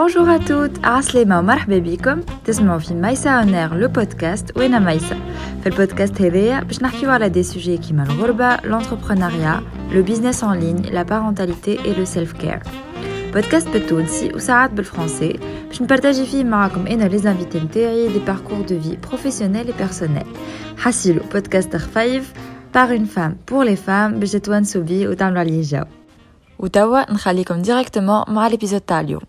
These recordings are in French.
Bonjour à toutes, عسلامة ومرحبا بكم تسمعوا في مايسا اونير لو بودكاست وانا مايسا في البودكاست هذايا باش نحكيو على دي سوجي كيما الغربة l'entrepreneuriat le business en ligne la parentalité et le self care بودكاست بالتونسي وساعات بالفرنسي باش نبارطاجي فيه معاكم انا لي زانفيتي نتاعي دي باركور دو في بروفيسيونيل اي بيرسونيل حسيلو بودكاست خفايف par une femme pour les femmes باش تتونسوا بيه وتعملوا عليه جو وتوا نخليكم ديريكتومون مع ليبيزود تاع اليوم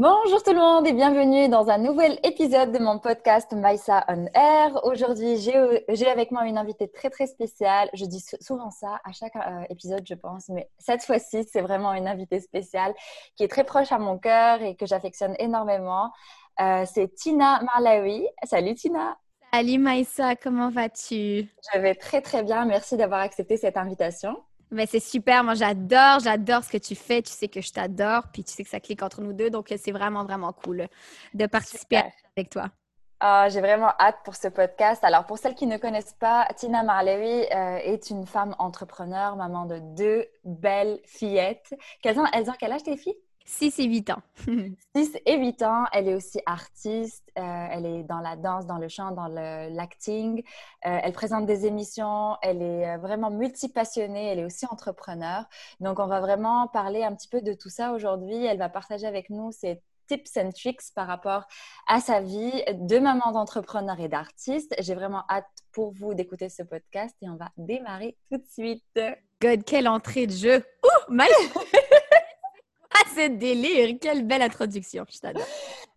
Bonjour tout le monde et bienvenue dans un nouvel épisode de mon podcast Maïsa on Air. Aujourd'hui, j'ai avec moi une invitée très très spéciale. Je dis souvent ça à chaque euh, épisode, je pense, mais cette fois-ci, c'est vraiment une invitée spéciale qui est très proche à mon cœur et que j'affectionne énormément. Euh, c'est Tina Marlaoui. Salut Tina. Salut Maïsa, comment vas-tu? Je vais très très bien. Merci d'avoir accepté cette invitation. Mais c'est super, moi j'adore, j'adore ce que tu fais. Tu sais que je t'adore, puis tu sais que ça clique entre nous deux, donc c'est vraiment, vraiment cool de participer avec toi. Ah, j'ai vraiment hâte pour ce podcast. Alors, pour celles qui ne connaissent pas, Tina Marlewy euh, est une femme entrepreneur, maman de deux belles fillettes. Elles ont, elles ont quel âge tes filles? 6 et 8 ans. 6 et 8 ans. Elle est aussi artiste. Euh, elle est dans la danse, dans le chant, dans l'acting. Euh, elle présente des émissions. Elle est euh, vraiment multipassionnée. Elle est aussi entrepreneur. Donc, on va vraiment parler un petit peu de tout ça aujourd'hui. Elle va partager avec nous ses tips and tricks par rapport à sa vie de maman d'entrepreneur et d'artiste. J'ai vraiment hâte pour vous d'écouter ce podcast et on va démarrer tout de suite. God, quelle entrée de jeu! Ouh, mal! C'est délire! Quelle belle introduction, je t'adore.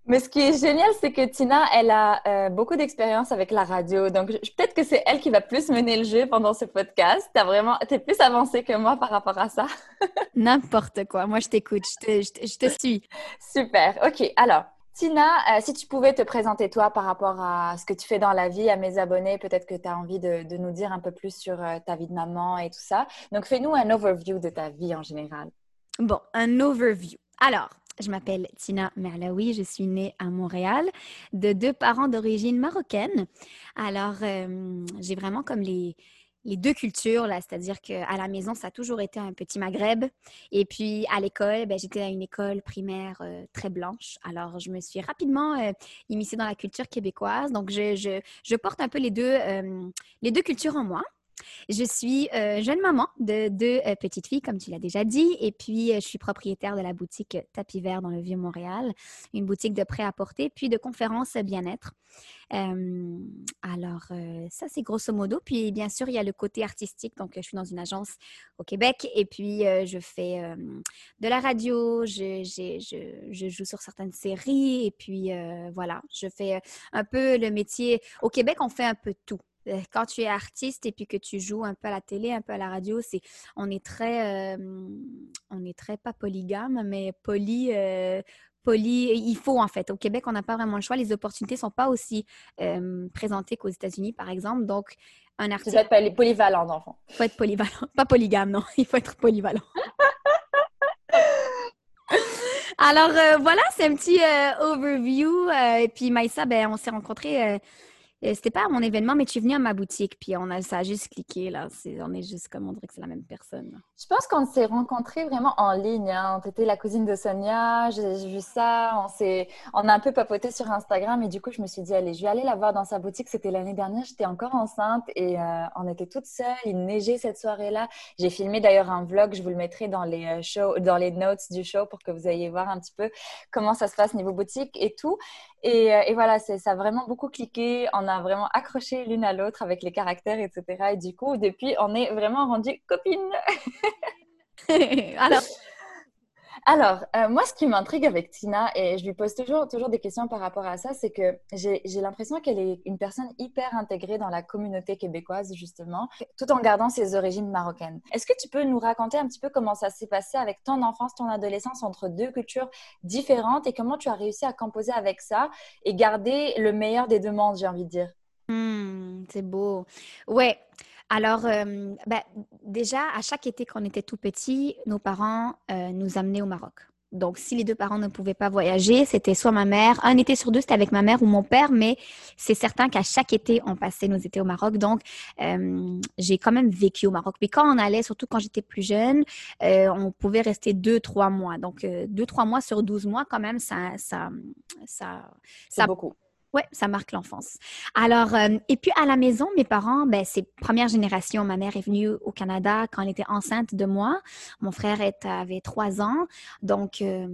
Mais ce qui est génial, c'est que Tina, elle a euh, beaucoup d'expérience avec la radio. Donc, peut-être que c'est elle qui va plus mener le jeu pendant ce podcast. Tu vraiment, es plus avancée que moi par rapport à ça. N'importe quoi. Moi, je t'écoute. Je te, suis. Super. OK. Alors, Tina, euh, si tu pouvais te présenter toi par rapport à ce que tu fais dans la vie, à mes abonnés, peut-être que tu as envie de, nous dire un peu plus sur euh, ta vie de maman et tout ça. Donc, fais-nous un overview de ta vie en général. Bon, un overview. Alors, je m'appelle Tina Merlaoui, je suis née à Montréal de deux parents d'origine marocaine. Alors, euh, j'ai vraiment comme les, les deux cultures, là, c'est-à-dire qu'à la maison, ça a toujours été un petit Maghreb. Et puis à l'école, ben, j'étais à une école primaire euh, très blanche. Alors, je me suis rapidement euh, immiscée dans la culture québécoise. Donc, je, je, porte un peu les deux, les deux cultures en moi. Je suis euh, jeune maman de deux euh, petites filles, comme tu l'as déjà dit, et puis euh, je suis propriétaire de la boutique Tapis Vert dans le Vieux-Montréal, une boutique de prêt-à-porter, puis de conférences bien-être. alors, ça, c'est grosso modo. Puis, bien sûr, il y a le côté artistique. Donc, je suis dans une agence au Québec et puis je fais de la radio, je, je, joue sur certaines séries et puis voilà, je fais un peu le métier. Au Québec, on fait un peu tout. Euh, quand tu es artiste et puis que tu joues un peu à la télé, un peu à la radio, c'est on est très on est très pas polygame, mais poly euh, poly il faut en fait. Au Québec, on n'a pas vraiment le choix. Les opportunités sont pas aussi présentées qu'aux États-Unis, par exemple. Donc un artiste. Il faut être polyvalent, d'enfant. Il faut être polyvalent, pas polygame, non. Il faut être polyvalent. Alors euh, voilà, c'est un petit overview. et puis Maïssa, ben, on s'est rencontrés c'était pas à mon événement, mais tu es venu à ma boutique, puis on a, ça a juste cliqué, là. on est juste comme on dirait que c'est la même personne. Je pense qu'on s'est rencontrés vraiment en ligne. Hein. Tu étais la cousine de Sonia, j'ai vu ça. On, on a un peu papoté sur Instagram et du coup, je me suis dit, allez, je vais aller la voir dans sa boutique. C'était l'année dernière, j'étais encore enceinte et euh, on était toutes seules. Il neigeait cette soirée-là. J'ai filmé d'ailleurs un vlog, je vous le mettrai dans les, euh, shows, dans les notes du show pour que vous ayez voir un petit peu comment ça se passe niveau boutique et tout. Et, euh, voilà, ça a vraiment beaucoup cliqué. On a vraiment accroché l'une à l'autre avec les caractères, etc. Et du coup, depuis, on est vraiment rendu copines. Alors, alors, euh, moi, ce qui m'intrigue avec Tina, et je lui pose toujours, toujours des questions par rapport à ça, c'est que j'ai l'impression qu'elle est une personne hyper intégrée dans la communauté québécoise, justement, tout en gardant ses origines marocaines. Est-ce que tu peux nous raconter un petit peu comment ça s'est passé avec ton enfance, ton adolescence entre deux cultures différentes et comment tu as réussi à composer avec ça et garder le meilleur des deux mondes, j'ai envie de dire? Hmm, c'est beau. Ouais. Alors, ben, déjà, à chaque été qu'on était tout petit, nos parents nous amenaient au Maroc. Donc, si les deux parents ne pouvaient pas voyager, c'était soit ma mère, un été sur deux, c'était avec ma mère ou mon père, mais c'est certain qu'à chaque été, on passait nos étés au Maroc. Donc, euh, j'ai quand même vécu au Maroc. Puis quand on allait, surtout quand j'étais plus jeune, euh, on pouvait rester deux, trois mois. Donc, euh, deux, trois mois sur douze mois, quand même, ça, ça, ça, ça beaucoup. Oui, ça marque l'enfance. Alors, euh, et puis à la maison, mes parents, ben, c'est première génération. Ma mère est venue au Canada quand elle était enceinte de moi. Mon frère avait trois ans. Donc, euh,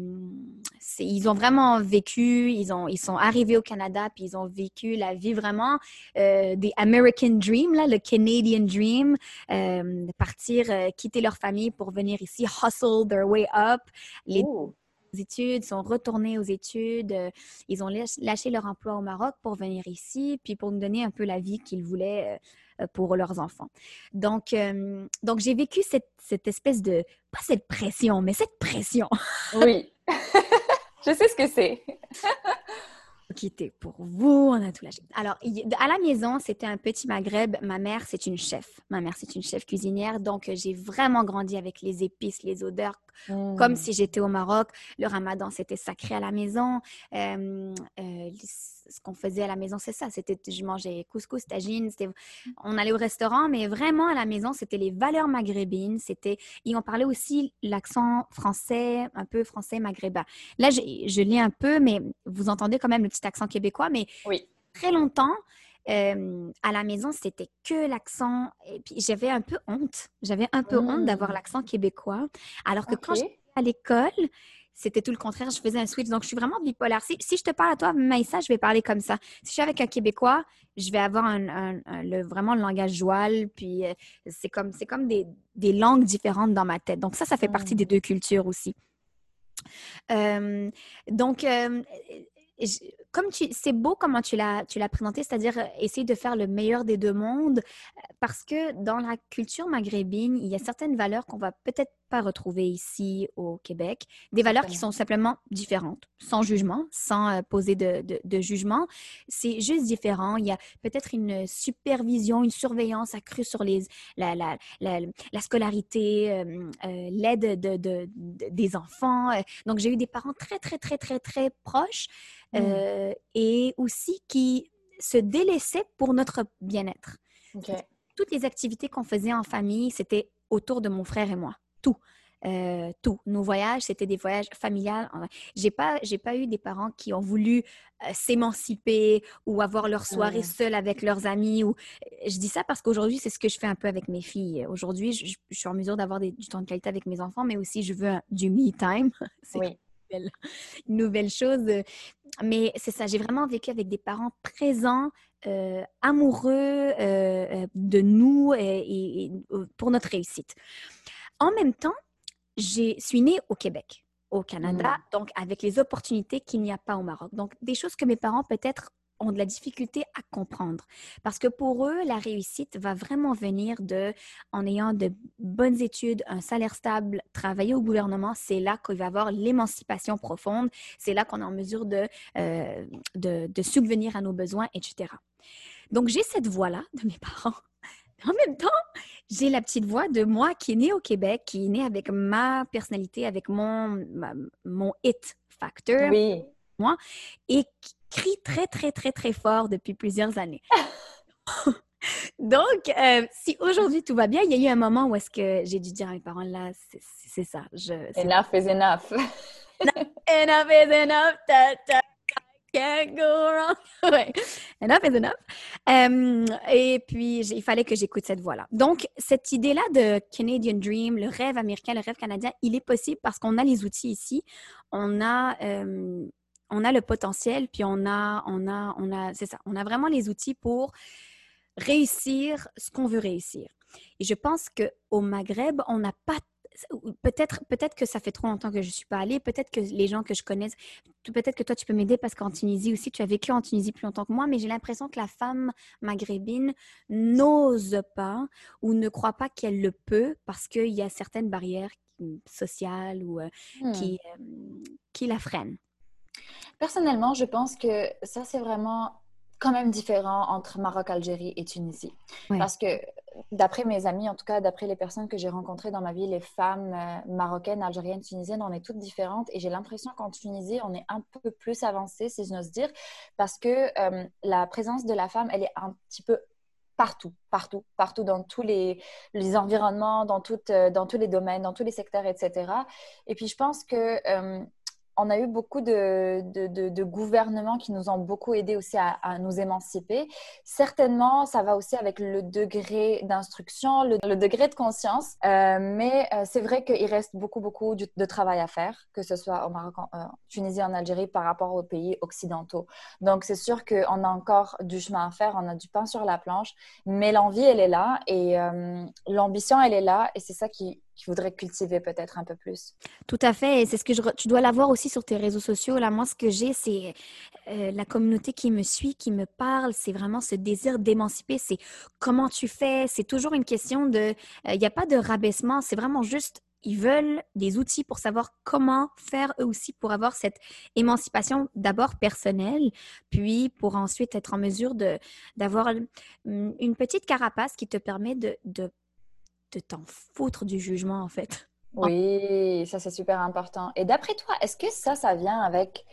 ils ont vraiment vécu, ils, ont, ils sont arrivés au Canada, puis ils ont vécu la vie vraiment euh, des American Dream, le Canadian Dream, de partir, quitter leur famille pour venir ici, hustle their way up. Oh études, sont retournés aux études, euh, ils ont lâché leur emploi au Maroc pour venir ici, puis pour nous donner un peu la vie qu'ils voulaient euh, euh, pour leurs enfants. Donc, donc j'ai vécu cette, cette, espèce de, pas cette pression, mais cette pression. oui, je sais ce que c'est. quitter pour vous, on a tout lâché. Alors, à la maison, c'était un petit Maghreb. Ma mère, c'est une chef. Ma mère, c'est une chef cuisinière. Donc, j'ai vraiment grandi avec les épices, les odeurs, comme mmh. si j'étais au Maroc. Le ramadan, c'était sacré à la maison. Euh, euh, ce qu'on faisait à la maison, c'est ça. C'était, je mangeais couscous, tagine. On allait au restaurant, mais vraiment à la maison, c'était les valeurs maghrébines. C'était, et on parlait aussi l'accent français, un peu français maghrébin. Là, je, je lis un peu, mais vous entendez quand même le petit accent québécois, mais oui. très longtemps, euh, à la maison, c'était que l'accent. Et puis, j'avais un peu honte. J'avais un peu honte d'avoir mmh. l'accent québécois. Alors que quand j'étais à l'école, c'était tout le contraire. Je faisais un switch. Donc, je suis vraiment bipolaire. Si, si je te parle à toi, Maïssa, je vais parler comme ça. Si je suis avec un Québécois, je vais avoir un, le, vraiment le langage joual. Puis, euh, c'est comme, c'est comme des, des, langues différentes dans ma tête. Donc, ça, ça fait partie des mmh. deux cultures aussi. Euh, donc, comme tu, c'est beau comment tu l'as, tu l'as présenté, c'est-à-dire euh, essayer de faire le meilleur des deux mondes, euh, parce que dans la culture maghrébine, il y a certaines valeurs qu'on va peut-être pas retrouver ici au Québec, des valeurs qui sont simplement différentes, sans jugement, sans euh, poser de, de, jugement. C'est juste différent. Il y a peut-être une supervision, une surveillance accrue sur les, la, la, la, scolarité, l'aide de, de, des enfants. Donc, j'ai eu des parents très, très, très, très, très proches Mmh. Euh, et aussi qui se délaissait pour notre bien-être. Toutes les activités qu'on faisait en famille, c'était autour de mon frère et moi. Tout. Euh, tout. Nos voyages, c'était des voyages familiales. J'ai pas, j'ai pas eu des parents qui ont voulu euh, s'émanciper ou avoir leur soirée seule avec leurs amis. Ou je dis ça parce qu'aujourd'hui, c'est ce que je fais un peu avec mes filles. Aujourd'hui, je, suis en mesure d'avoir du temps de qualité avec mes enfants, mais aussi je veux du me time. oui une nouvelle chose. Mais c'est ça, j'ai vraiment vécu avec des parents présents, euh, amoureux euh, euh, de nous et, pour notre réussite. En même temps, je suis née au Québec, au Canada, mmh. donc avec les opportunités qu'il n'y a pas au Maroc. Donc, des choses que mes parents peut-être ont de la difficulté à comprendre. Parce que pour eux, la réussite va vraiment venir de, en ayant de bonnes études, un salaire stable, travailler au gouvernement, c'est là qu'il va y avoir l'émancipation profonde, c'est là qu'on est en mesure de, euh, de, subvenir à nos besoins, etc. Donc, j'ai cette voix-là de mes parents. En même temps, j'ai la petite voix de moi qui est née au Québec, qui est née avec ma personnalité, avec mon, mon hit factor. Oui. Moi, et crie très, très, très, très fort depuis plusieurs années. Donc, euh, si aujourd'hui tout va bien, il y a eu un moment où est-ce que j'ai dû dire à mes parents, là, c'est ça. Je, enough is enough. enough is enough. Ta, can't go wrong. ouais. Enough is enough. Euh, et puis, il fallait que j'écoute cette voix-là. Donc, cette idée-là de Canadian Dream, le rêve américain, le rêve canadien, il est possible parce qu'on a les outils ici. On a, euh, on a le potentiel, puis on a, on a, on a, c'est ça, on a vraiment les outils pour réussir ce qu'on veut réussir. Et je pense que au Maghreb, on n'a pas peut-être peut-être que ça fait trop longtemps que je suis pas allée, peut-être que les gens que je connais, peut-être que toi tu peux m'aider parce qu'en Tunisie aussi, tu as vécu en Tunisie plus longtemps que moi, mais j'ai l'impression que la femme maghrébine n'ose pas ou ne croit pas qu'elle le peut parce qu'il y a certaines barrières sociales ou euh, qui, hmm. euh, qui la freinent. Personnellement, je pense que ça, c'est vraiment quand même différent entre Maroc, Algérie et Tunisie. Parce que d'après mes amis, en tout cas d'après les personnes que j'ai rencontrées dans ma vie, les femmes euh, marocaines, algériennes, tunisiennes, on est toutes différentes. Et j'ai l'impression qu'en Tunisie, on est un peu plus avancé, si j'ose dire, parce que euh, la présence de la femme, elle est un petit peu partout, partout, partout dans tous les, les environnements, dans, toutes, euh, dans tous les domaines, dans tous les secteurs, etc. Et puis je pense que on a eu beaucoup de, gouvernements qui nous ont beaucoup aidés aussi à, nous émanciper. Certainement, ça va aussi avec le degré d'instruction, le, degré de conscience, euh, mais euh, c'est vrai qu'il reste beaucoup, beaucoup de, travail à faire, que ce soit au Maroc, en euh, Tunisie, en Algérie, par rapport aux pays occidentaux. Donc, c'est sûr qu'on a encore du chemin à faire, on a du pain sur la planche, mais l'envie, elle est là et l'ambition, elle est là, et c'est ça qui, qui voudrais cultiver peut-être un peu plus. Tout à fait. C'est ce que je, tu dois l'avoir aussi sur tes réseaux sociaux. Là, moi, ce que j'ai, c'est euh, la communauté qui me suit, qui me parle. C'est vraiment ce désir d'émanciper. C'est comment tu fais. C'est toujours une question de. Euh, il n'y a pas de rabaissement. C'est vraiment juste. Ils veulent des outils pour savoir comment faire eux aussi pour avoir cette émancipation d'abord personnelle, puis pour ensuite être en mesure d'avoir une petite carapace qui te permet de de t'en foutre du jugement, en fait. Oui, ça c'est super important. Et d'après toi, est-ce que ça, ça vient avec...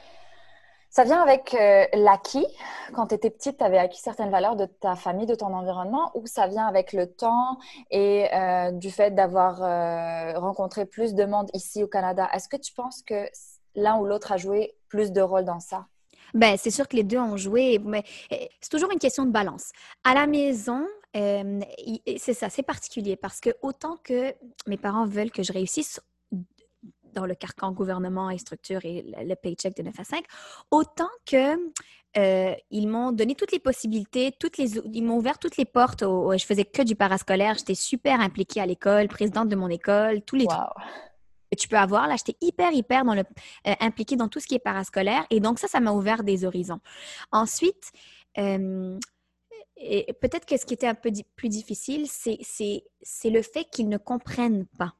Ça vient avec euh, l'acquis? Quand tu étais petite, tu avais acquis certaines valeurs de ta famille, de ton environnement, ou ça vient avec le temps et euh, du fait d'avoir euh, rencontré plus de monde ici au Canada? Est-ce que tu penses que l'un ou l'autre a joué plus de rôle dans ça? Ben, c'est sûr que les deux ont joué, mais eh, c'est toujours une question de balance. À la maison, c'est ça, c'est particulier parce que autant que mes parents veulent que je réussisse dans le carcan gouvernement et structure et le, paycheck de 9 à 5, autant que euh, ils m'ont donné toutes les possibilités, toutes les, ils m'ont ouvert toutes les portes. Au, je faisais que du parascolaire, j'étais super impliquée à l'école, présidente de mon école, tous les trucs que tu peux avoir. Là, j'étais hyper, hyper dans le, euh, impliquée dans tout ce qui est parascolaire. Et donc, ça, ça m'a ouvert des horizons. Ensuite, et peut-être que ce qui était un peu plus difficile, c'est le fait qu'ils ne comprennent pas.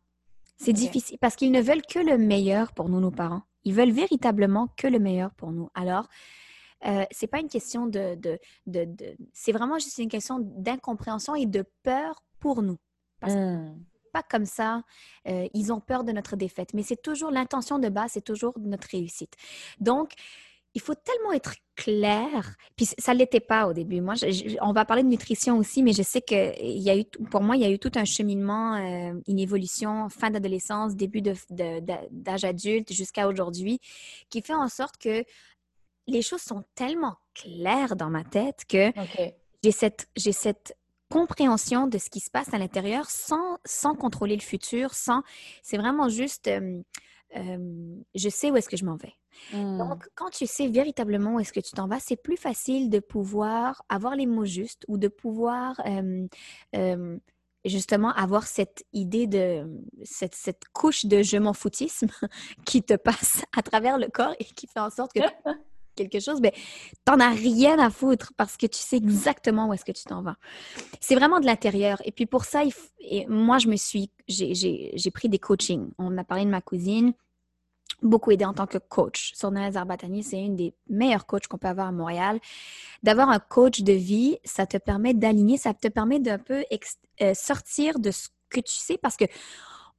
C'est difficile parce qu'ils ne veulent que le meilleur pour nous, nos parents. Ils veulent véritablement que le meilleur pour nous. Alors, euh, c'est pas une question de, de, de, c'est vraiment juste une question d'incompréhension et de peur pour nous. Parce mmh. pas comme ça, euh, ils ont peur de notre défaite, mais c'est toujours l'intention de base, c'est toujours notre réussite. Donc, il faut tellement être clair. Puis ça ne l'était pas au début. Moi, on va parler de nutrition aussi, mais je sais que il y a eu, pour moi, il y a eu tout un cheminement, euh, une évolution, fin d'adolescence, début d'âge adulte jusqu'à aujourd'hui, qui fait en sorte que les choses sont tellement claires dans ma tête que j'ai cette, cette compréhension de ce qui se passe à l'intérieur sans, sans contrôler le futur, sans... C'est vraiment juste... Euh, euh, je sais où est-ce que je m'en vais. Mmh. Donc, quand tu sais véritablement où est-ce que tu t'en vas, c'est plus facile de pouvoir avoir les mots justes ou de pouvoir justement avoir cette idée de cette, cette couche de je m'en foutisme qui te passe à travers le corps et qui fait en sorte que quelque chose, mais ben, t'en as rien à foutre parce que tu sais exactement où est-ce que tu t'en vas. C'est vraiment de l'intérieur. Et puis pour ça, et moi, je me suis, j'ai pris des coachings. On a parlé de ma cousine beaucoup aidé en tant que coach. Sorna Zarbatani, c'est une des meilleures coachs qu'on peut avoir à Montréal. D'avoir un coach de vie, ça te permet d'aligner, ça te permet d'un peu euh, sortir de ce que tu sais parce que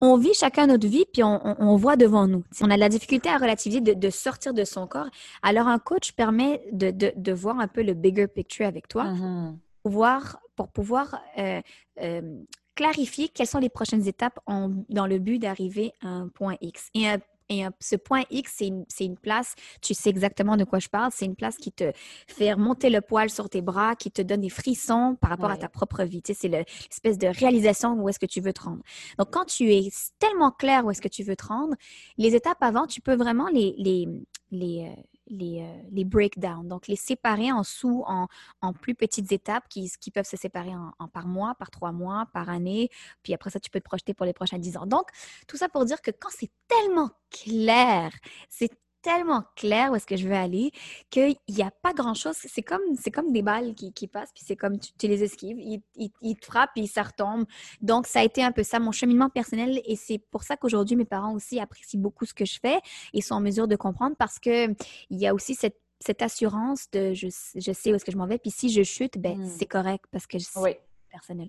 on vit chacun notre vie, puis on, voit devant nous. On a la difficulté à relativiser, de, sortir de son corps. Alors, un coach permet de, voir un peu le bigger picture avec toi, mm-hmm. pour pouvoir, pour pouvoir euh, euh, clarifier quelles sont les prochaines étapes dans le but d'arriver à un point X. Et un et ce point X, c'est une, place, tu sais exactement de quoi je parle, c'est une place qui te fait remonter le poil sur tes bras, qui te donne des frissons par rapport à ta propre vie. Tu sais, c'est l'espèce de réalisation où est-ce que tu veux te rendre. Donc, quand tu es tellement clair où est-ce que tu veux te rendre, les étapes avant, tu peux vraiment les, les, les, euh, les, euh, breakdowns, donc les séparer en sous, en, en plus petites étapes qui, qui peuvent se séparer en, par mois, par trois mois, par année, puis après ça, tu peux te projeter pour les prochains dix ans. Donc, tout ça pour dire que quand c'est tellement clair, c'est tellement clair où est-ce que je veux aller qu'il n'y a pas grand-chose. C'est comme, c'est comme des balles qui, qui passent, puis c'est comme tu, les esquives, ils, ils, te frappent, puis ça retombe. Donc, ça a été un peu ça, mon cheminement personnel. Et c'est pour ça qu'aujourd'hui, mes parents aussi apprécient beaucoup ce que je fais et sont en mesure de comprendre parce qu'il y a aussi cette cette assurance de je, je sais où est-ce que je m'en vais. Puis si je chute, ben, Mm. c'est correct parce que c'est Oui, personnel.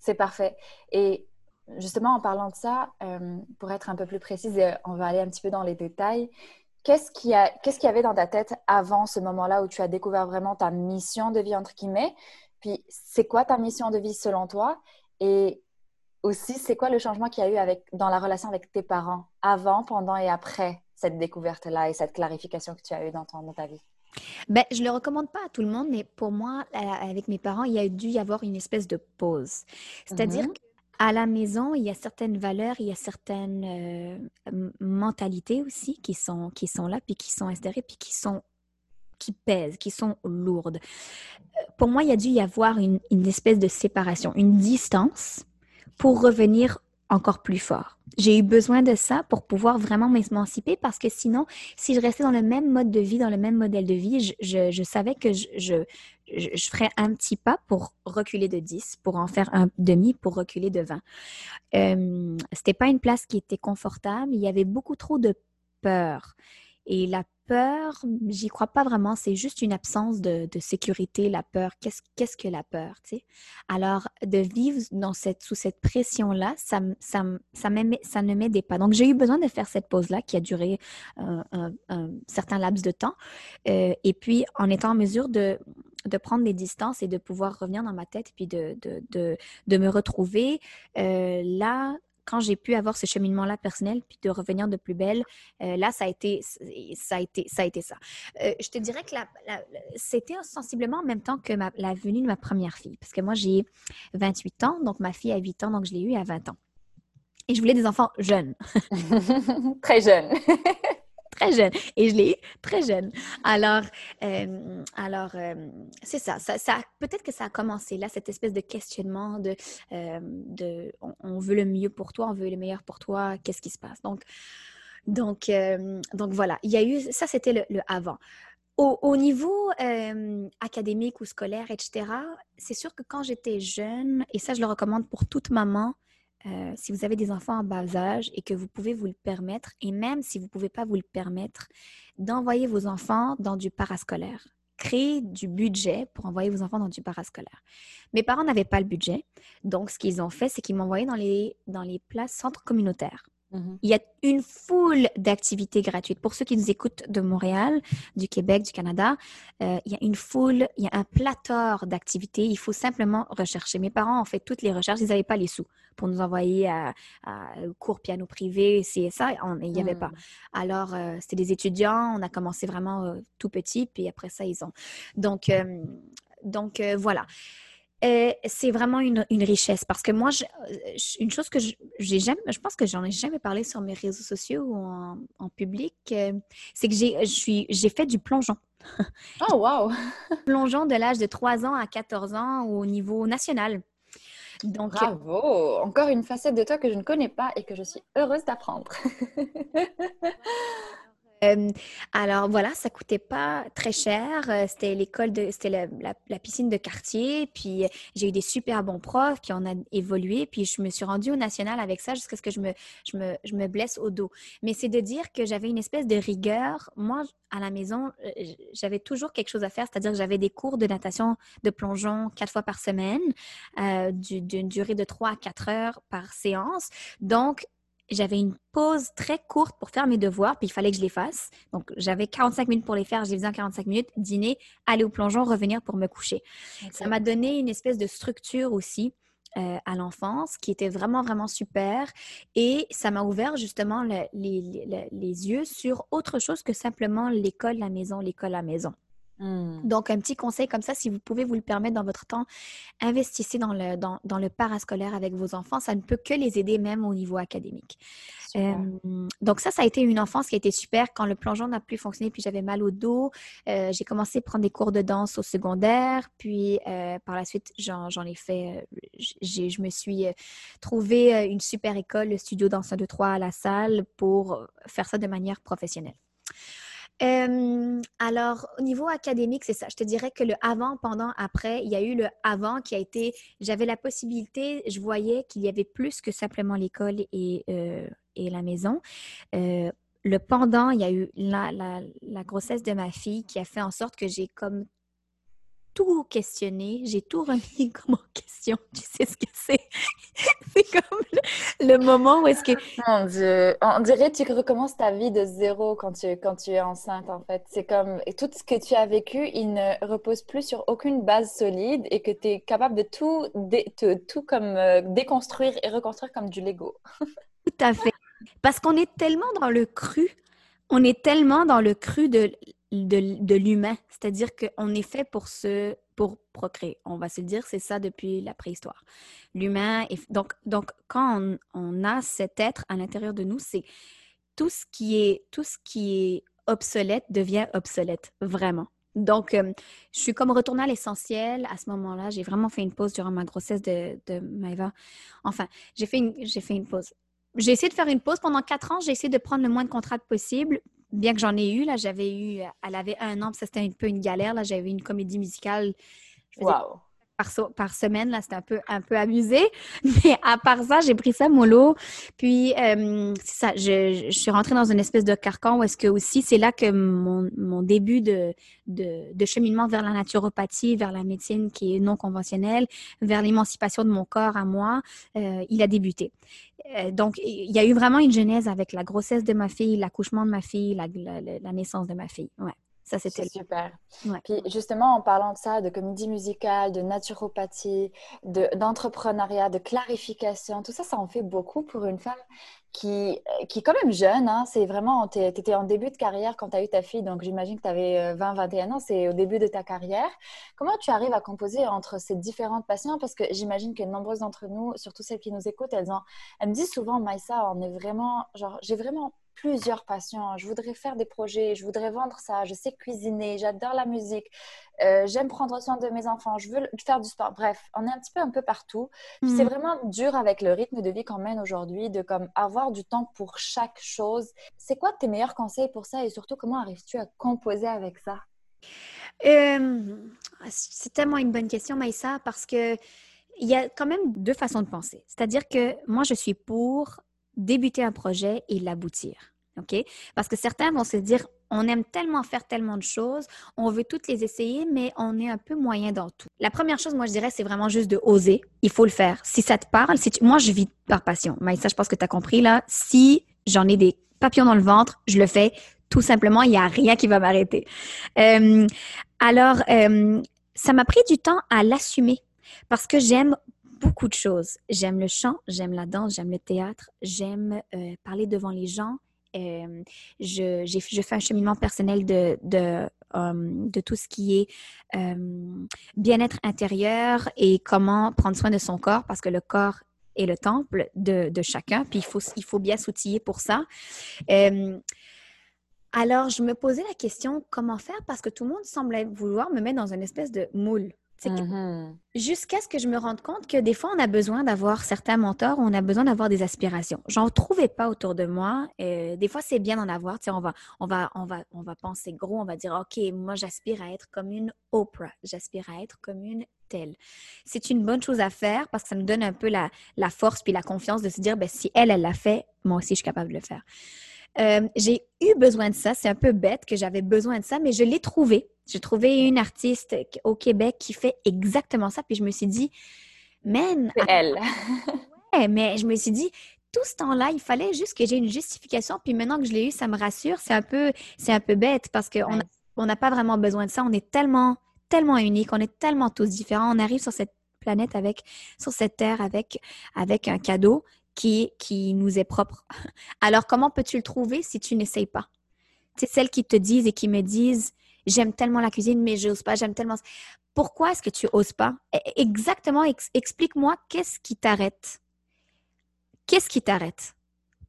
c'est parfait. Et justement, en parlant de ça, euh, pour être un peu plus précise, et on va aller un petit peu dans les détails. Qu'est-ce qu'il y qu'est-ce qu'il y avait dans ta tête avant ce moment-là où tu as découvert vraiment ta mission de vie, entre guillemets? Puis, c'est quoi ta mission de vie selon toi? Et aussi, c'est quoi le changement qu'il y a eu avec, dans la relation avec tes parents avant, pendant et après cette découverte-là et cette clarification que tu as eue dans, ton, dans ta vie? Ben, je le recommande pas à tout le monde, mais pour moi, avec mes parents, il y a dû y avoir une espèce de pause. C'est-à-dire Mhm. Qu'à la maison, il y a certaines valeurs, il y a certaines euh, mentalités aussi qui sont, qui sont là, puis qui sont instaurées, puis qui sont qui pèsent, qui sont lourdes. Euh, Pour moi, il y a dû y avoir une, une espèce de séparation, une distance pour revenir encore plus fort. J'ai eu besoin de ça pour pouvoir vraiment m'émanciper parce que sinon, si je restais dans le même mode de vie, dans le même modèle de vie, je, je- savais que je, je- je ferais un petit pas pour reculer de 10, pour en faire un demi, pour reculer de 20. Euh, c'était pas une place qui était confortable. Il y avait beaucoup trop de peur. Et la peur, j'y crois pas vraiment. C'est juste une absence de, sécurité, la peur. Qu'est-ce qu'est-ce que la peur, tu sais? Alors, de vivre dans cette, sous cette pression-là, ça, ça, ça, ça ne m'aidait pas. Donc, j'ai eu besoin de faire cette pause-là qui a duré euh, un, un certain laps de temps. Euh, et puis, en étant en mesure de, de prendre des distances et de pouvoir revenir dans ma tête, puis de, de, de, de me retrouver euh, là, quand j'ai pu avoir ce cheminement-là personnel, puis de revenir de plus belle, euh, là, ça a été ça. A été, ça, a été ça. Euh, je te dirais que c'était sensiblement en même temps que la venue de ma première fille, parce que moi, j'ai 28 ans, donc ma fille a 8 ans, donc je l'ai eue à 20 ans. Et je voulais des enfants jeunes. Très jeune. très jeune. Et je l'ai eu très jeune. Alors, euh, alors euh, c'est ça. ça, Peut-être que ça a commencé là, cette espèce de questionnement de, euh, on, veut le mieux pour toi, on veut le meilleur pour toi, qu'est-ce qui se passe? Donc, donc, donc voilà, il y a eu, ça c'était le, avant. Au, au niveau académique ou scolaire, etc., c'est sûr que quand j'étais jeune, et ça je le recommande pour toute maman, euh, si vous avez des enfants en bas âge et que vous pouvez vous le permettre, et même si vous ne pouvez pas vous le permettre, d'envoyer vos enfants dans du parascolaire. Créer du budget pour envoyer vos enfants dans du parascolaire. Mes parents n'avaient pas le budget, donc ce qu'ils ont fait, c'est qu'ils m'ont envoyé dans les, dans les places centres communautaires. Mhm. Il y a une foule d'activités gratuites. Pour ceux qui nous écoutent de Montréal, du Québec, du Canada, euh, il y a une foule, il y a un plator d'activités. Il faut simplement rechercher. Mes parents ont fait toutes les recherches. Ils n'avaient pas les sous pour nous envoyer à, à cours piano privé, CSA. On- Il n'y avait pas. Mhm. Alors, euh, c'était des étudiants. On a commencé vraiment euh, tout petit, puis après ça, ils ont. Donc, donc euh, voilà. Euh, c'est vraiment une, une richesse parce que moi, je- euh, une chose que je- j'ai jamais, je pense que j'en ai jamais parlé sur mes réseaux sociaux ou en, en public, euh, c'est que j'ai fait du plongeon. Oh, wow! Plongeon de l'âge de 3 ans à 14 ans au niveau national. Donc, Bravo! Encore une facette de toi que je ne connais pas et que je suis heureuse d'apprendre. Euh, alors voilà, ça coûtait pas très cher. Euh, C'était l'école de, c'était la, piscine de quartier. Puis euh, j'ai eu des super bons profs qui en a évolué. Puis je me suis rendue au national avec ça jusqu'à ce que je me, je me, je me blesse au dos. Mais c'est de dire que j'avais une espèce de rigueur. Moi, à la maison, j'avais toujours quelque chose à faire. C'est-à-dire que j'avais des cours de natation, de plongeon quatre fois par semaine, du- d'une durée de 3 à 4 heures par séance. Donc, j'avais une pause très courte pour faire mes devoirs, puis il fallait que je les fasse. Donc, j'avais 45 minutes pour les faire, je les faisais en 45 minutes, dîner, aller au plongeon, revenir pour me coucher. Ça m'a donné une espèce de structure aussi euh, à l'enfance qui était vraiment, vraiment super. Et ça m'a ouvert justement le- les, les- les yeux sur autre chose que simplement l'école, la maison, l'école, la maison. Hmm. Donc, un petit conseil comme ça, si vous pouvez vous le permettre dans votre temps, investissez dans le, dans, dans le parascolaire avec vos enfants. Ça ne peut que les aider même au niveau académique. Euh, donc ça, ça a été une enfance qui a été super. Quand le plongeon n'a plus fonctionné, puis j'avais mal au dos, euh, j'ai commencé à prendre des cours de danse au secondaire. Puis euh, par la suite, j'en ai fait, j'ai, je me suis trouvé une super école, le studio Danse 1, 2, 3 à la salle pour faire ça de manière professionnelle. Alors, au niveau académique, c'est ça. Je te dirais que le avant, pendant, après, il y a eu le avant qui a été, j'avais la possibilité, je voyais qu'il y avait plus que simplement l'école et, euh, et la maison. Le pendant, il y a eu la, la, grossesse de ma fille qui a fait en sorte que j'ai comme tout questionné, j'ai tout remis comme en question. Tu sais ce que le, moment où est-ce que... Mon Dieu, on dirait que tu recommences ta vie de zéro quand tu, quand tu es enceinte, en fait. C'est comme, et tout ce que tu as vécu, il ne repose plus sur aucune base solide et que tu es capable de tout, tout comme euh, déconstruire et reconstruire comme du Lego. tout à fait. Parce qu'on est tellement dans le cru, on est tellement dans le cru de de, l'humain. C'est-à-dire qu'on est fait pour se pour procréer. On va se dire, c'est ça depuis la préhistoire. L'humain, est, donc, donc quand on, a cet être à l'intérieur de nous, c'est tout ce qui est tout ce qui est obsolète devient obsolète, vraiment. Donc, euh, je suis comme retournée à l'essentiel à ce moment-là. J'ai vraiment fait une pause durant ma grossesse de, de. Enfin, j'ai fait, une, j'ai fait une pause. J'ai essayé de faire une pause pendant quatre ans. J'ai essayé de prendre le moins de contrats possible bien que j'en ai eu, là, j'avais eu, elle avait un an, ça c'était un peu une galère, là, j'avais une comédie musicale. Par, par semaine. Là, c'était un peu, un peu abusé. Mais à part ça, j'ai pris ça mollo. Puis, euh, ça, je, je, suis rentrée dans une espèce de carcan où est-ce que aussi, c'est là que mon, mon début de, de, de, cheminement vers la naturopathie, vers la médecine qui est non conventionnelle, vers l'émancipation de mon corps à moi, euh, il a débuté. Euh, donc, il y a eu vraiment une genèse avec la grossesse de ma fille, l'accouchement de ma fille, la, la, la naissance de ma fille. Ouais. Ça, c'était super. Puis justement, en parlant de ça, de comédie musicale, de naturopathie, d'entrepreneuriat, de, clarification, tout ça, ça en fait beaucoup pour une femme qui, qui est quand même jeune. Hein. C'est vraiment, tu étais en début de carrière quand tu as eu ta fille, donc j'imagine que tu avais 20-21 ans, c'est au début de ta carrière. Comment tu arrives à composer entre ces différentes passions? Parce que j'imagine que nombreuses d'entre nous, surtout celles qui nous écoutent, elles, ont, elles me disent souvent, Maïssa, on est vraiment, genre, j'ai vraiment plusieurs passions. Je voudrais faire des projets, je voudrais vendre ça, je sais cuisiner, j'adore la musique, euh, j'aime prendre soin de mes enfants, je veux faire du sport. Bref, on est un petit peu un peu partout. C'est mm. vraiment dur avec le rythme de vie qu'on mène aujourd'hui de comme avoir du temps pour chaque chose. C'est quoi tes meilleurs conseils pour ça et surtout comment arrives-tu à composer avec ça? Euh, c'est tellement une bonne question, Maïssa, parce que il y a quand même deux façons de penser. C'est-à-dire que moi, je suis pour débuter un projet et l'aboutir. OK? Parce que certains vont se dire, on aime tellement faire tellement de choses, on veut toutes les essayer, mais on est un peu moyen dans tout. La première chose, moi, je dirais, c'est vraiment juste de oser. Il faut le faire. Si ça te parle, si moi, je vis par passion. Mais ça, je pense que tu as compris, là. Si j'en ai des papillons dans le ventre, je le fais. Tout simplement, il n'y a rien qui va m'arrêter. Euh, alors, euh, ça m'a pris du temps à l'assumer parce que j'aime beaucoup de choses. J'aime le chant, j'aime la danse, j'aime le théâtre, j'aime euh, parler devant les gens. Euh, je, fais un cheminement personnel de, de tout ce qui est bien-être intérieur et comment prendre soin de son corps parce que le corps est le temple de, chacun, puis il faut, bien s'outiller pour ça. Euh, alors, je me posais la question, comment faire? Parce que tout le monde semblait vouloir me mettre dans une espèce de moule. Mm-hmm. Jusqu'à ce que je me rende compte que des fois, on a besoin d'avoir certains mentors, on a besoin d'avoir des aspirations. J'en trouvais pas autour de moi. Euh, des fois, c'est bien d'en avoir. Tu sais, on va, on va, on va, on va penser gros. On va dire, ok, moi, j'aspire à être comme une Oprah. J'aspire à être comme une telle. C'est une bonne chose à faire parce que ça nous donne un peu la, la force puis la confiance de se dire, ben, si elle, elle l'a fait, moi aussi, je suis capable de le faire. Euh, j'ai eu besoin de ça. C'est un peu bête que j'avais besoin de ça, mais je l'ai trouvé. J'ai trouvé une artiste au Québec qui fait exactement ça. Puis je me suis dit, man. C'est elle. ouais, mais je me suis dit, tout ce temps-là, il fallait juste que j'ai une justification. Puis maintenant que je l'ai eu, ça me rassure. C'est un peu, c'est un peu bête parce qu'on on n'a pas vraiment besoin de ça. On est tellement, tellement unique. On est tellement tous différents. On arrive sur cette planète avec, sur cette terre avec, avec un cadeau qui, qui nous est propre. Alors, comment peux-tu le trouver si tu n'essayes pas? C'est celles qui te disent et qui me disent, j'aime tellement la cuisine, mais j'ose pas, j'aime tellement. Pourquoi est-ce que tu oses pas? E, exactement, explique-moi qu'est-ce qui t'arrête? Qu'est-ce qui t'arrête?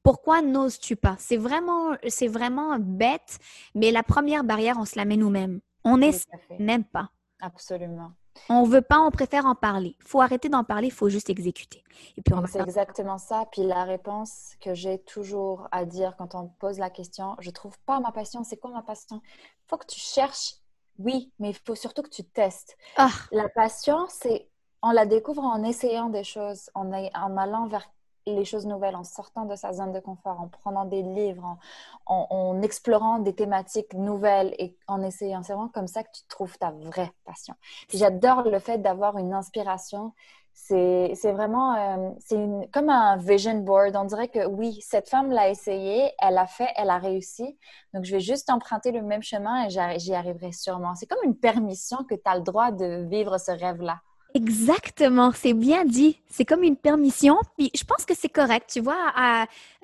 Pourquoi n'oses-tu pas? C'est vraiment, c'est vraiment bête, mais la première barrière, on se la met nous-mêmes. On n'aime pas. Absolument. On veut pas, on préfère en parler. Il faut arrêter d'en parler, il faut juste exécuter. Et puis C'est exactement ça. Puis la réponse que j'ai toujours à dire quand on me pose la question, je trouve pas ma passion. C'est quoi ma passion? Il faut que tu cherches. Oui, mais il faut surtout que tu testes. Ah. La passion, c'est on la découvre en essayant des choses, en, en allant vers les choses nouvelles, en sortant de sa zone de confort, en prenant des livres, en, explorant des thématiques nouvelles et en essayant. C'est vraiment comme ça que tu trouves ta vraie passion. J'adore le fait d'avoir une inspiration. C'est vraiment euh, comme un vision board. On dirait que oui, cette femme l'a essayé, elle a fait, elle a réussi. Donc, je vais juste emprunter le même chemin et j'y arriverai sûrement. C'est comme une permission que tu as le droit de vivre ce rêve-là. Exactement, c'est bien dit. C'est comme une permission. Puis je pense que c'est correct. Tu vois,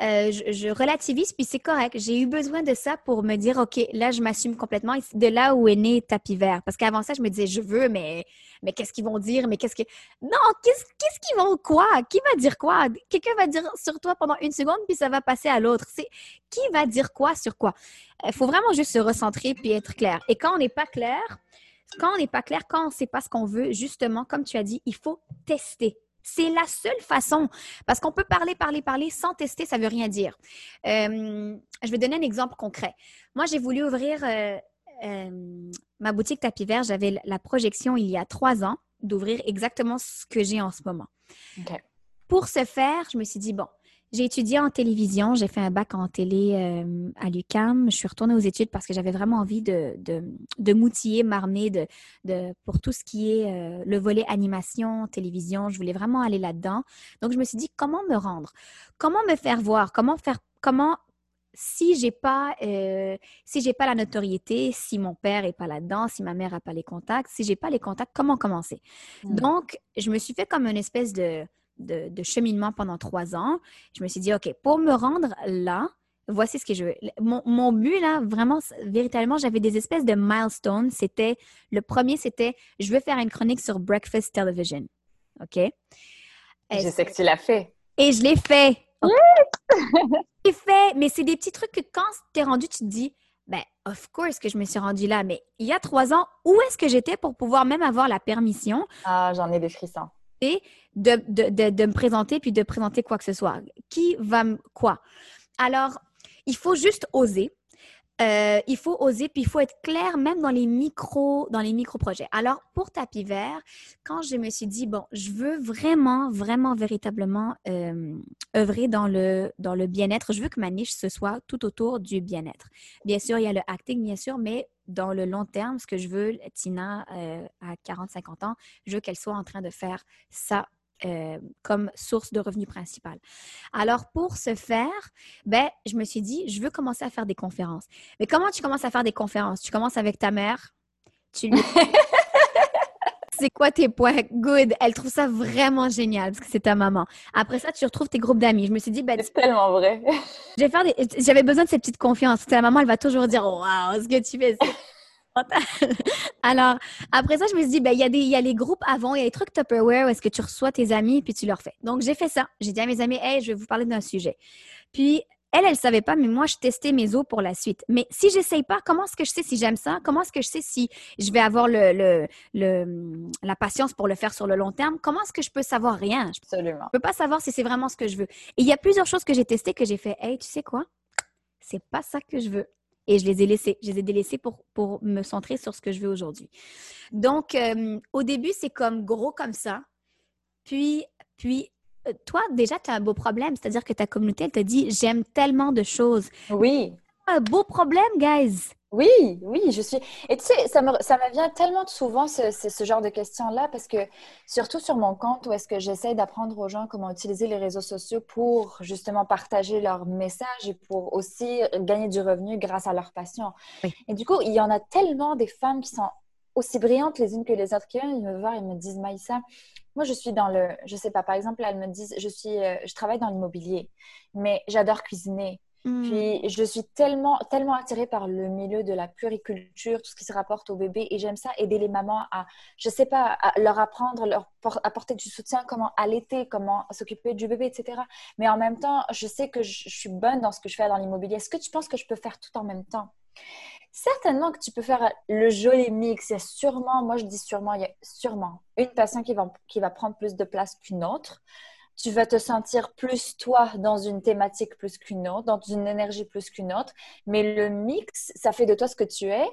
euh, je, relativise, puis c'est correct. J'ai eu besoin de ça pour me dire, OK, là, je m'assume complètement. de là où est né Tapis Vert. Parce qu'avant ça, je me disais, je veux, mais, mais qu'est-ce qu'ils vont dire? Mais qu'est-ce que. Non, qu'est-ce qu'ils vont quoi? Qui va dire quoi? Quelqu'un va dire sur toi pendant une seconde, puis ça va passer à l'autre. C'est qui va dire quoi sur quoi? Il faut vraiment juste se recentrer puis être clair. Et quand on n'est pas clair, quand on n'est pas clair, quand on ne sait pas ce qu'on veut, justement, comme tu as dit, il faut tester. C'est la seule façon. Parce qu'on peut parler, parler, parler sans tester, ça ne veut rien dire. Euh, je vais donner un exemple concret. Moi, j'ai voulu ouvrir euh, euh, ma boutique tapis vert. J'avais la projection il y a trois ans d'ouvrir exactement ce que j'ai en ce moment. Pour ce faire, je me suis dit, bon, j'ai étudié en télévision, j'ai fait un bac en télé euh, à l'UCAM. Je suis retournée aux études parce que j'avais vraiment envie de, de, de m'outiller, m'armer de, de, pour tout ce qui est euh, le volet animation, télévision. Je voulais vraiment aller là-dedans. Donc, je me suis dit, comment me rendre? Comment me faire voir? Comment faire, comment si j'ai pas euh, si j'ai pas la notoriété, si mon père est pas là-dedans, si ma mère a pas les contacts, si j'ai pas les contacts, comment commencer? Mmh. Donc, je me suis fait comme une espèce de de, cheminement pendant trois ans. Je me suis dit, OK, pour me rendre là, voici ce que je veux. Mon, but, là, vraiment, véritablement, j'avais des espèces de milestones. C'était, le premier, c'était, je veux faire une chronique sur Breakfast Television. OK? je sais que tu l'as fait. Et je l'ai fait. je l'ai fait, mais c'est des petits trucs que quand tu es rendu, tu te dis, ben, of course que je me suis rendue là, mais il y a trois ans, où est-ce que j'étais pour pouvoir même avoir la permission? Ah, j'en ai des frissons de, de, me présenter puis de présenter quoi que ce soit. Qui va quoi? Alors, il faut juste oser. Euh, il faut oser, puis il faut être clair même dans les micros, dans les micro-projets. Alors, pour Tapis Vert, quand je me suis dit, bon, je veux vraiment, vraiment, véritablement euh, œuvrer dans le, dans le bien-être, je veux que ma niche, ce soit tout autour du bien-être. Bien sûr, il y a le acting, bien sûr, mais dans le long terme, ce que je veux, Tina, euh, à 40-50 ans, je veux qu'elle soit en train de faire ça euh, comme source de revenus principal. Alors, pour ce faire, ben, je me suis dit, je veux commencer à faire des conférences. Mais comment tu commences à faire des conférences? Tu commences avec ta mère, tu lui... c'est quoi tes points? Good? Elle trouve ça vraiment génial parce que c'est ta maman. Après ça, tu retrouves tes groupes d'amis. Je me suis dit, ben, c'est tellement vrai. J'avais besoin de cette petite confiance. la maman, elle va toujours dire, waouh, ce que tu fais. Alors, après ça, je me suis dit, ben, il y, a des, y a les groupes avant, il y a les trucs Tupperware où est-ce que tu reçois tes amis puis tu leur fais. Donc, j'ai fait ça. J'ai dit à mes amis, hey, je vais vous parler d'un sujet. Puis, elle, elle ne savait pas, mais moi, je testais mes os pour la suite. Mais si j'essaye pas, comment est-ce que je sais si j'aime ça? Comment est-ce que je sais si je vais avoir le, le, la patience pour le faire sur le long terme? Comment est-ce que je peux savoir rien? Absolument. Je peux pas savoir si c'est vraiment ce que je veux. Et il y a plusieurs choses que j'ai testées que j'ai fait, hey, tu sais quoi? C'est pas ça que je veux et je les ai laissés. Je les ai délaissés pour, me centrer sur ce que je veux aujourd'hui. Donc, euh, au début, c'est comme gros comme ça. Puis, puis euh, toi, déjà, tu as un beau problème. C'est-à-dire que ta communauté, elle te dit J'aime tellement de choses. Oui. Un beau problème, guys. Oui, oui, je suis. Et tu sais, ça me, ça me vient tellement souvent ce, ce, genre de questions-là parce que, surtout sur mon compte, où est-ce que j'essaie d'apprendre aux gens comment utiliser les réseaux sociaux pour justement partager leurs messages et pour aussi gagner du revenu grâce à leur passion. Et du coup, il y en a tellement des femmes qui sont aussi brillantes les unes que les autres qui viennent me voir et me disent Maïssa, moi je suis dans le, je sais pas, par exemple, elles me disent, je suis, euh, je travaille dans l'immobilier, mais j'adore cuisiner. Puis je suis tellement, tellement attirée par le milieu de la puriculture, tout ce qui se rapporte au bébé, et j'aime ça aider les mamans à, je sais pas, à leur apprendre, leur apporter du soutien, comment allaiter, comment s'occuper du bébé, etc. Mais en même temps, je sais que je, suis bonne dans ce que je fais dans l'immobilier. Est-ce que tu penses que je peux faire tout en même temps? Certainement que tu peux faire le joli mix. Il y a sûrement, moi je dis sûrement, il y a sûrement une personne qui va, qui va prendre plus de place qu'une autre tu vas te sentir plus toi dans une thématique plus qu'une autre, dans une énergie plus qu'une autre. Mais le mix, ça fait de toi ce que tu es.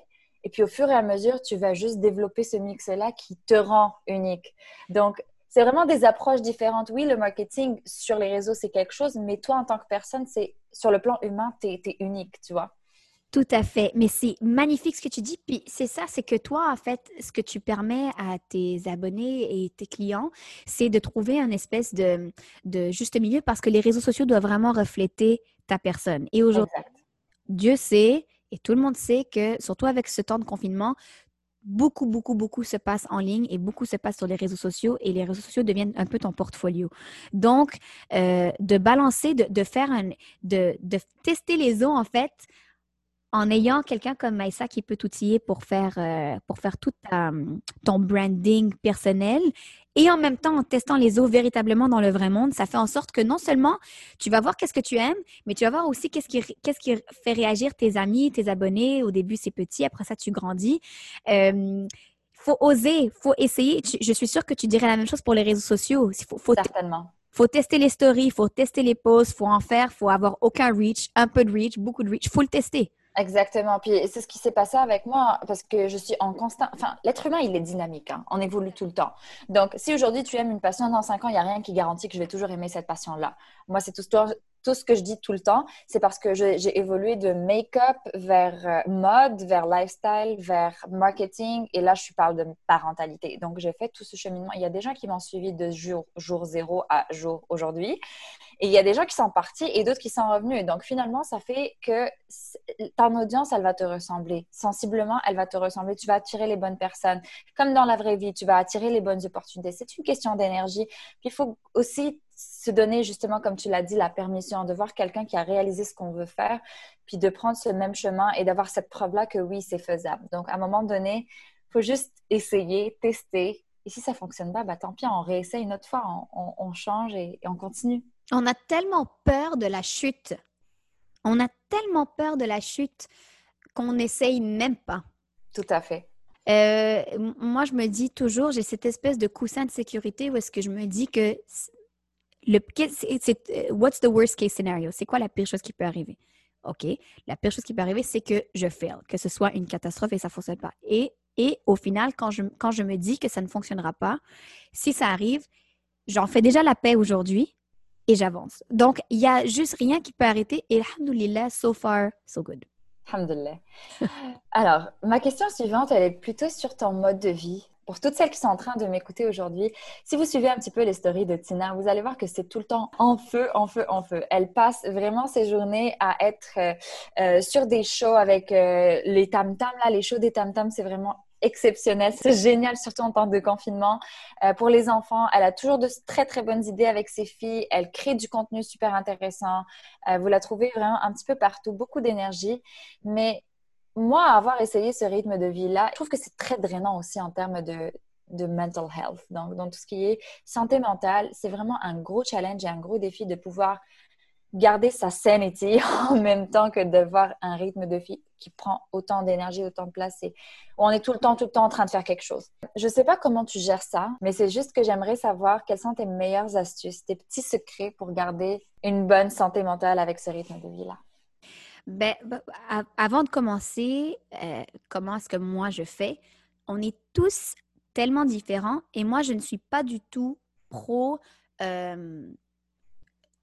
Et puis au fur et à mesure, tu vas juste développer ce mix-là qui te rend unique. Donc, c'est vraiment des approches différentes. Oui, le marketing sur les réseaux, c'est quelque chose, mais toi, en tant que personne, c'est sur le plan humain, tu es, unique, tu vois. Tout à fait. Mais c'est magnifique ce que tu dis. Puis c'est ça, c'est que toi, en fait, ce que tu permets à tes abonnés et tes clients, c'est de trouver un espèce de, de juste milieu parce que les réseaux sociaux doivent vraiment refléter ta personne. Et aujourd'hui, Dieu sait, et tout le monde sait que, surtout avec ce temps de confinement, beaucoup, beaucoup, beaucoup se passe en ligne et beaucoup se passe sur les réseaux sociaux et les réseaux sociaux deviennent un peu ton portfolio. Donc, euh, de balancer, de, faire un, de, de, tester les eaux, en fait, en ayant quelqu'un comme Maïsa qui peut t'outiller pour faire, euh, pour faire tout ton branding personnel et en même temps en testant les eaux véritablement dans le vrai monde, ça fait en sorte que non seulement tu vas voir qu'est-ce que tu aimes, mais tu vas voir aussi qu'est-ce qui, qu'est-ce qui fait réagir tes amis, tes abonnés. Au début, c'est petit, après ça, tu grandis. Il faut oser, faut essayer. Je suis sûre que tu dirais la même chose pour les réseaux sociaux. Faut, faut Certainement faut tester les stories, il faut tester les posts, faut en faire, faut avoir aucun reach, un peu de reach, beaucoup de reach, faut le tester. Exactement. Puis c'est ce qui s'est passé avec moi parce que je suis en constant. Enfin, l'être humain, il est dynamique. Hein. On évolue tout le temps. Donc, si aujourd'hui tu aimes une passion, dans cinq ans, il n'y a rien qui garantit que je vais toujours aimer cette passion-là. Moi, c'est tout, ce que je dis tout le temps, c'est parce que j'ai évolué de make-up vers euh, mode, vers lifestyle, vers marketing. Et là, je parle de parentalité. Donc, j'ai fait tout ce cheminement. Il y a des gens qui m'ont suivi de jour, jour zéro à jour aujourd'hui. Et il y a des gens qui sont partis et d'autres qui sont revenus. Donc, finalement, ça fait que ton audience, elle va te ressembler. Sensiblement, elle va te ressembler. Tu vas attirer les bonnes personnes. Comme dans la vraie vie, tu vas attirer les bonnes opportunités. C'est une question d'énergie. Puis, il faut aussi se donner, justement, comme tu l'as dit, la permission de voir quelqu'un qui a réalisé ce qu'on veut faire, puis de prendre ce même chemin et d'avoir cette preuve-là que oui, c'est faisable. Donc, à un moment donné, faut juste essayer, tester. Et si ça ne fonctionne pas, bah, tant pis, on réessaye une autre fois, on, change et on continue. On a tellement peur de la chute. On a tellement peur de la chute qu'on n'essaye même pas. Tout à fait. Euh, moi, je me dis toujours, j'ai cette espèce de coussin de sécurité où est-ce que je me dis que le, c'est, euh, what's the worst case scenario? C'est quoi la pire chose qui peut arriver? OK, la pire chose qui peut arriver, c'est que je fail, que ce soit une catastrophe et ça ne fonctionne pas. Et, et au final, quand je, quand je me dis que ça ne fonctionnera pas, si ça arrive, j'en fais déjà la paix aujourd'hui et j'avance. Donc, il n'y a juste rien qui peut arrêter. Et alhamdoulilah, so far, so good. Alhamdoulilah. Alors, ma question suivante, elle est plutôt sur ton mode de vie. Pour toutes celles qui sont en train de m'écouter aujourd'hui, si vous suivez un petit peu les stories de Tina, vous allez voir que c'est tout le temps en feu, en feu, en feu. Elle passe vraiment ses journées à être euh, euh, sur des shows avec euh, les tam-tams. Là, les shows des tam-tams, c'est vraiment exceptionnel. C'est génial, surtout en temps de confinement. Euh, pour les enfants, elle a toujours de très, très bonnes idées avec ses filles. Elle crée du contenu super intéressant. Euh, vous la trouvez vraiment un petit peu partout, beaucoup d'énergie. Mais moi, avoir essayé ce rythme de vie-là, je trouve que c'est très drainant aussi en termes de, de mental health. Donc, dans tout ce qui est santé mentale, c'est vraiment un gros challenge et un gros défi de pouvoir garder sa sanity en même temps que d'avoir un rythme de vie qui prend autant d'énergie, autant de place et on est tout le temps, tout le temps en train de faire quelque chose. Je ne sais pas comment tu gères ça, mais c'est juste que j'aimerais savoir quelles sont tes meilleures astuces, tes petits secrets pour garder une bonne santé mentale avec ce rythme de vie-là. Ben, avant de commencer, euh, comment est-ce que moi je fais? On est tous tellement différents et moi, je ne suis pas du tout pro euh,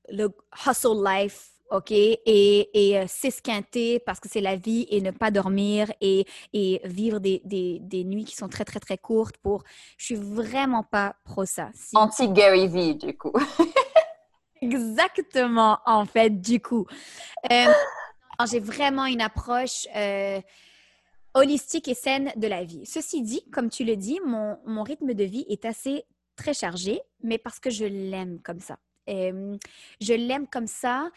le hustle life, OK, et, et euh, s'esquinter parce que c'est la vie et ne pas dormir et, et vivre des, des, des, nuits qui sont très, très, très courtes pour... Je suis vraiment pas pro ça. Anti-Gary V, du coup. Exactement, en fait, du coup. Euh, j'ai vraiment une approche... Euh, holistique et saine de la vie. Ceci dit, comme tu le dis, mon, mon rythme de vie est assez très chargé, mais parce que je l'aime comme ça je l'aime comme ça.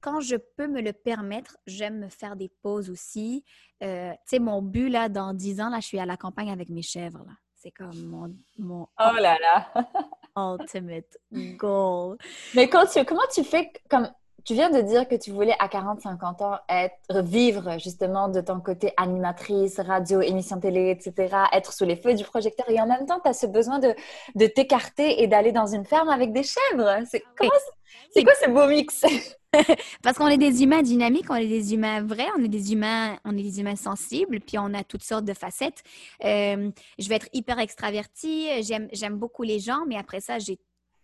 quand je peux me le permettre, j'aime me faire des pauses aussi. tu sais, mon but, là, dans 10 ans, là, je suis à la campagne avec mes chèvres, là. C'est comme mon, mon... Oh là là! ultimate goal. Mais quand tu, comment tu fais, comme tu viens de dire que tu voulais à 40-50 ans être, vivre justement de ton côté animatrice, radio, émission télé, etc., être sous les feux du projecteur et en même temps, tu as ce besoin de, de t'écarter et d'aller dans une ferme avec des chèvres. C'est, quoi ce beau mix? Parce qu'on est des humains dynamiques, on est des humains vrais, on est des humains, on est des humains sensibles, puis on a toutes sortes de facettes. Euh, je vais être hyper extravertie, j'aime beaucoup les gens, mais après ça, j'ai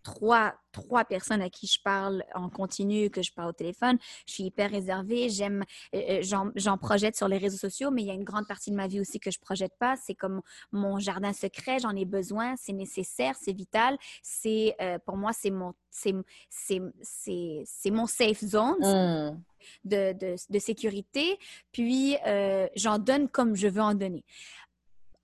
trois, trois personnes à qui je parle en continu, que je parle au téléphone. Je suis hyper réservée. J'aime, euh, euh, j'en projette sur les réseaux sociaux, mais il y a une grande partie de ma vie aussi que je projette pas. C'est comme mon jardin secret. J'en ai besoin. C'est nécessaire. C'est vital. C'est, euh, pour moi, c'est mon, c'est, c'est, mon safe zone. Mmh. De, de, de, sécurité, puis j'en donne comme je veux en donner.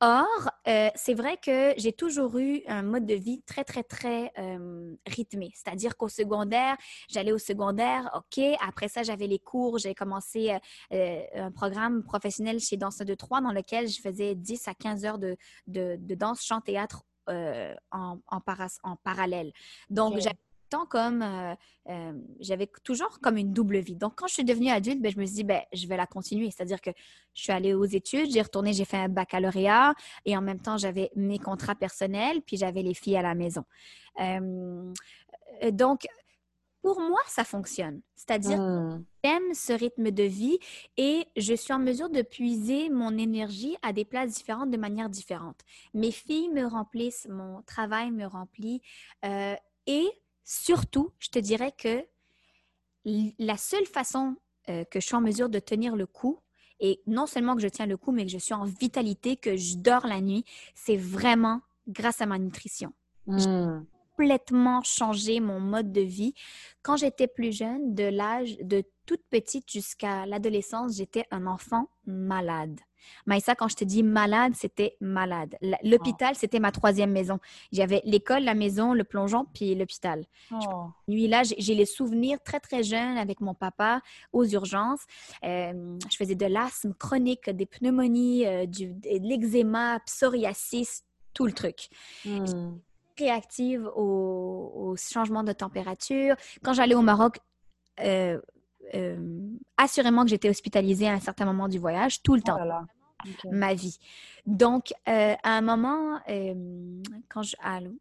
Or, euh, c'est vrai que j'ai toujours eu un mode de vie très, très, très euh, rythmé. C'est-à-dire qu'au secondaire, j'allais au secondaire, OK. Après ça, j'avais les cours. J'ai commencé euh, un programme professionnel chez Danse de 3 dans lequel je faisais 10 à 15 heures de, de, danse, chant, théâtre en, en, parallèle. Donc, j'avais comme euh, euh, j'avais toujours comme une double vie. Donc, quand je suis devenue adulte, ben, je me suis dit, ben, je vais la continuer. C'est-à-dire que je suis allée aux études, j'ai retourné, j'ai fait un baccalauréat et en même temps, j'avais mes contrats personnels, puis j'avais les filles à la maison. Euh, donc, pour moi, ça fonctionne. C'est-à-dire mmh. j'aime ce rythme de vie et je suis en mesure de puiser mon énergie à des places différentes de manière différente. Mes filles me remplissent, mon travail me remplit et Surtout, je te dirais que la seule façon euh, que je suis en mesure de tenir le coup, et non seulement que je tiens le coup, mais que je suis en vitalité, que je dors la nuit, c'est vraiment grâce à ma nutrition. J'ai mmh. complètement changé mon mode de vie. Quand j'étais plus jeune, de l'âge de toute petite jusqu'à l'adolescence, j'étais un enfant malade. Maïssa, quand je te dis malade, c'était malade. L'hôpital, c'était ma troisième maison. J'avais l'école, la maison, le plongeon, puis l'hôpital. Oh. Nuit là, j'ai les souvenirs très, très jeunes avec mon papa aux urgences. Euh, je faisais de l'asthme chronique, des pneumonies, euh, du, de l'eczéma, psoriasis, tout le truc. Hmm. Réactive au, changement de température. Quand j'allais au Maroc, euh, assurément que j'étais hospitalisée à un certain moment du voyage, tout le oh temps ma vie. Donc, euh, à un moment, euh, quand je.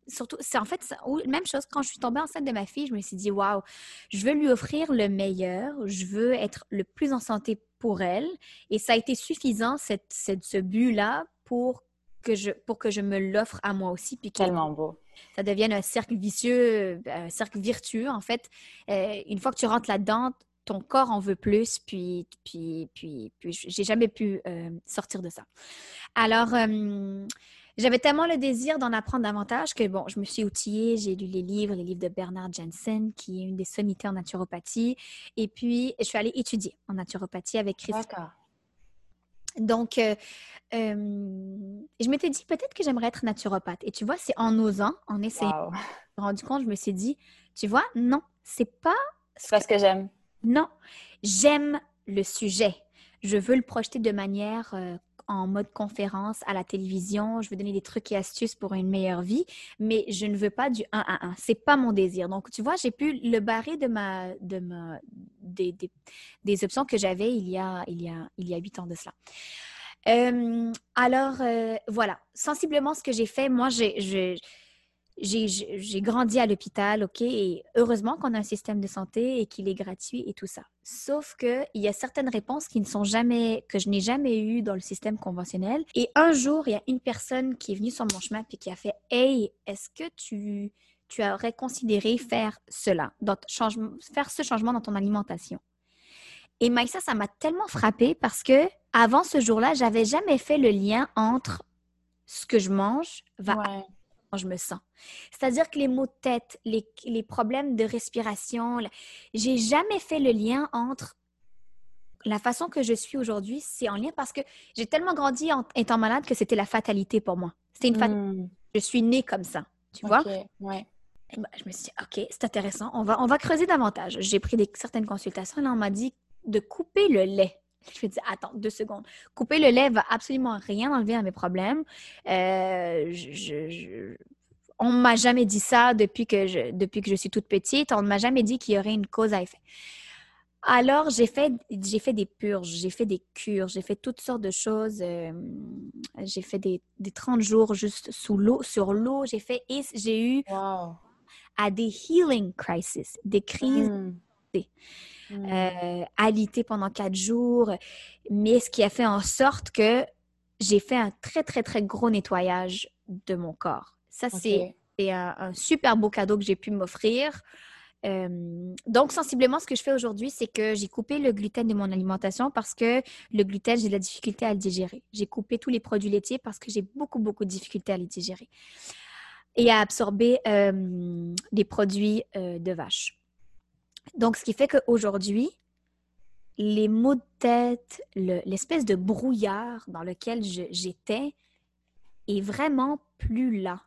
surtout, c'est en fait, même chose, quand je suis tombée enceinte de ma fille, je me suis dit, waouh, je veux lui offrir le meilleur, je veux être le plus en santé pour elle. Et ça a été suffisant, cette, cette ce but-là, pour que je, pour que je me l'offre à moi aussi. Puis Tellement beau. Ça devienne un cercle vicieux, un cercle vertueux, en fait. Euh, une fois que tu rentres là-dedans, ton corps en veut plus, puis, puis, puis, puis j'ai jamais pu euh, sortir de ça. Alors, euh, j'avais tellement le désir d'en apprendre davantage que, bon, je me suis outillée, j'ai lu les livres, les livres de Bernard Jensen, qui est une des sommités en naturopathie, et puis je suis allée étudier en naturopathie avec Christophe. Donc, euh, je m'étais dit peut-être que j'aimerais être naturopathe. Et tu vois, c'est en osant, en essayant, je me suis rendu compte, je me suis dit, tu vois, non, c'est pas. C'est pas ce que j'aime. Non, j'aime le sujet. Je veux le projeter de manière euh, en mode conférence à la télévision. Je veux donner des trucs et astuces pour une meilleure vie, mais je ne veux pas du 1 à 1. C'est pas mon désir. Donc, tu vois, j'ai pu le barrer de ma, de des, des, options que j'avais il y a, il y a, il y a huit ans de cela. Euh, alors, euh, voilà, sensiblement ce que j'ai fait, moi, j'ai j'ai grandi à l'hôpital, OK, et heureusement qu'on a un système de santé et qu'il est gratuit et tout ça. Sauf qu'il y a certaines réponses qui ne sont jamais, que je n'ai jamais eues dans le système conventionnel. Et un jour, il y a une personne qui est venue sur mon chemin puis qui a fait Hey, est-ce que tu, tu aurais considéré faire cela, dans faire ce changement dans ton alimentation? Et Maïssa, ça m'a tellement frappée parce que avant ce jour-là, j'avais jamais fait le lien entre ce que je mange va je me sens. C'est-à-dire que les maux de tête, les, les problèmes de respiration, j'ai jamais fait le lien entre la façon que je suis aujourd'hui, c'est en lien parce que j'ai tellement grandi en étant malade que c'était la fatalité pour moi. C'était une fatalité. Hmm. Je suis née comme ça, tu vois? Ouais. Ben, je me suis dit, OK, c'est intéressant, on va, on va creuser davantage. J'ai pris des, certaines consultations et on m'a dit de couper le lait. Je me dis, attends, deux secondes. Couper le lait va absolument rien enlever à mes problèmes. Euh, je, on ne m'a jamais dit ça depuis que, je, depuis que je suis toute petite. On ne m'a jamais dit qu'il y aurait une cause à effet. Alors, j'ai fait, j'ai fait des purges, j'ai fait des cures, j'ai fait toutes sortes de choses. Euh, j'ai fait des, des, 30 jours juste sous l'eau, sur l'eau. J'ai fait, j'ai eu à des healing crises, des crises mm. Euh, alitées pendant quatre jours, mais ce qui a fait en sorte que j'ai fait un très, très, très gros nettoyage de mon corps. Ça, c'est un, super beau cadeau que j'ai pu m'offrir. Euh, donc, sensiblement, ce que je fais aujourd'hui, c'est que j'ai coupé le gluten de mon alimentation parce que le gluten, j'ai de la difficulté à le digérer. J'ai coupé tous les produits laitiers parce que j'ai beaucoup, beaucoup de difficulté à les digérer et à absorber euh, des produits euh, de vache. Donc, ce qui fait qu'aujourd'hui, les maux de tête, l'espèce de brouillard dans lequel j'étais est vraiment plus là.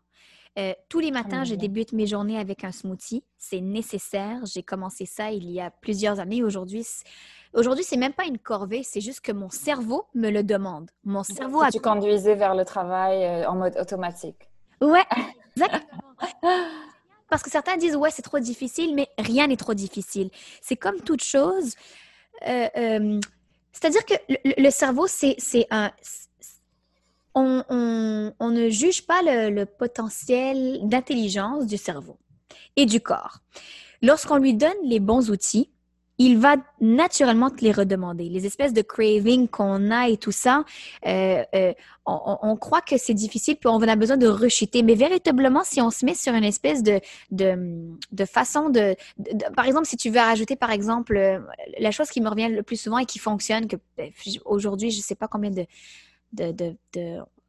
Euh, tous les matins, je débute mes journées avec un smoothie. C'est nécessaire. J'ai commencé ça il y a plusieurs années. Aujourd'hui, aujourd'hui, c'est même pas une corvée. C'est juste que mon cerveau me le demande. Mon cerveau a... Tu conduisais vers le travail euh, en mode automatique. Ouais, exactement. Parce que certains disent ouais, c'est trop difficile, mais rien n'est trop difficile. C'est comme toute chose. Euh, c'est-à-dire que le cerveau, c'est un on, ne juge pas le, potentiel d'intelligence du cerveau et du corps. Lorsqu'on lui donne les bons outils, il va naturellement te les redemander. Les espèces de craving qu'on a et tout ça, euh, euh, on, croit que c'est difficile, puis on a besoin de rechuter. Mais véritablement, si on se met sur une espèce de, de, façon de, Par exemple, si tu veux rajouter, par exemple, euh, la chose qui me revient le plus souvent et qui fonctionne, que ben, aujourd'hui, je ne sais pas combien de, de,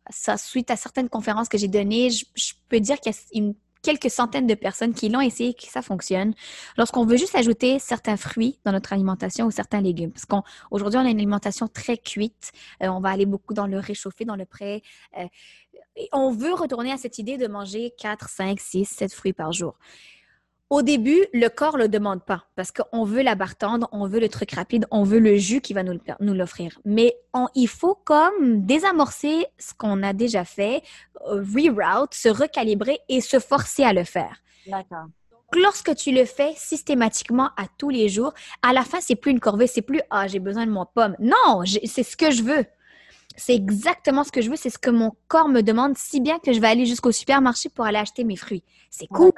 ça, suite à certaines conférences que j'ai données, je, peux dire qu'il y a quelques centaines de personnes qui l'ont essayé et que ça fonctionne. Lorsqu'on veut juste ajouter certains fruits dans notre alimentation ou certains légumes, parce qu'aujourd'hui, on, a une alimentation très cuite, euh, on va aller beaucoup dans le réchauffé, dans le prêt. Euh, on veut retourner à cette idée de manger 4, 5, 6, 7 fruits par jour. Au début, le corps ne le demande pas parce qu'on veut la barre tendre, on veut le truc rapide, on veut le jus qui va nous, l'offrir. Mais il faut comme désamorcer ce qu'on a déjà fait, euh, reroute, se recalibrer et se forcer à le faire. D'accord. Lorsque tu le fais systématiquement à tous les jours, à la fin, c'est plus une corvée, c'est plus ah j'ai besoin de mon pomme. Non, c'est ce que je veux. C'est exactement ce que je veux, c'est ce que mon corps me demande, si bien que je vais aller jusqu'au supermarché pour aller acheter mes fruits. C'est cool.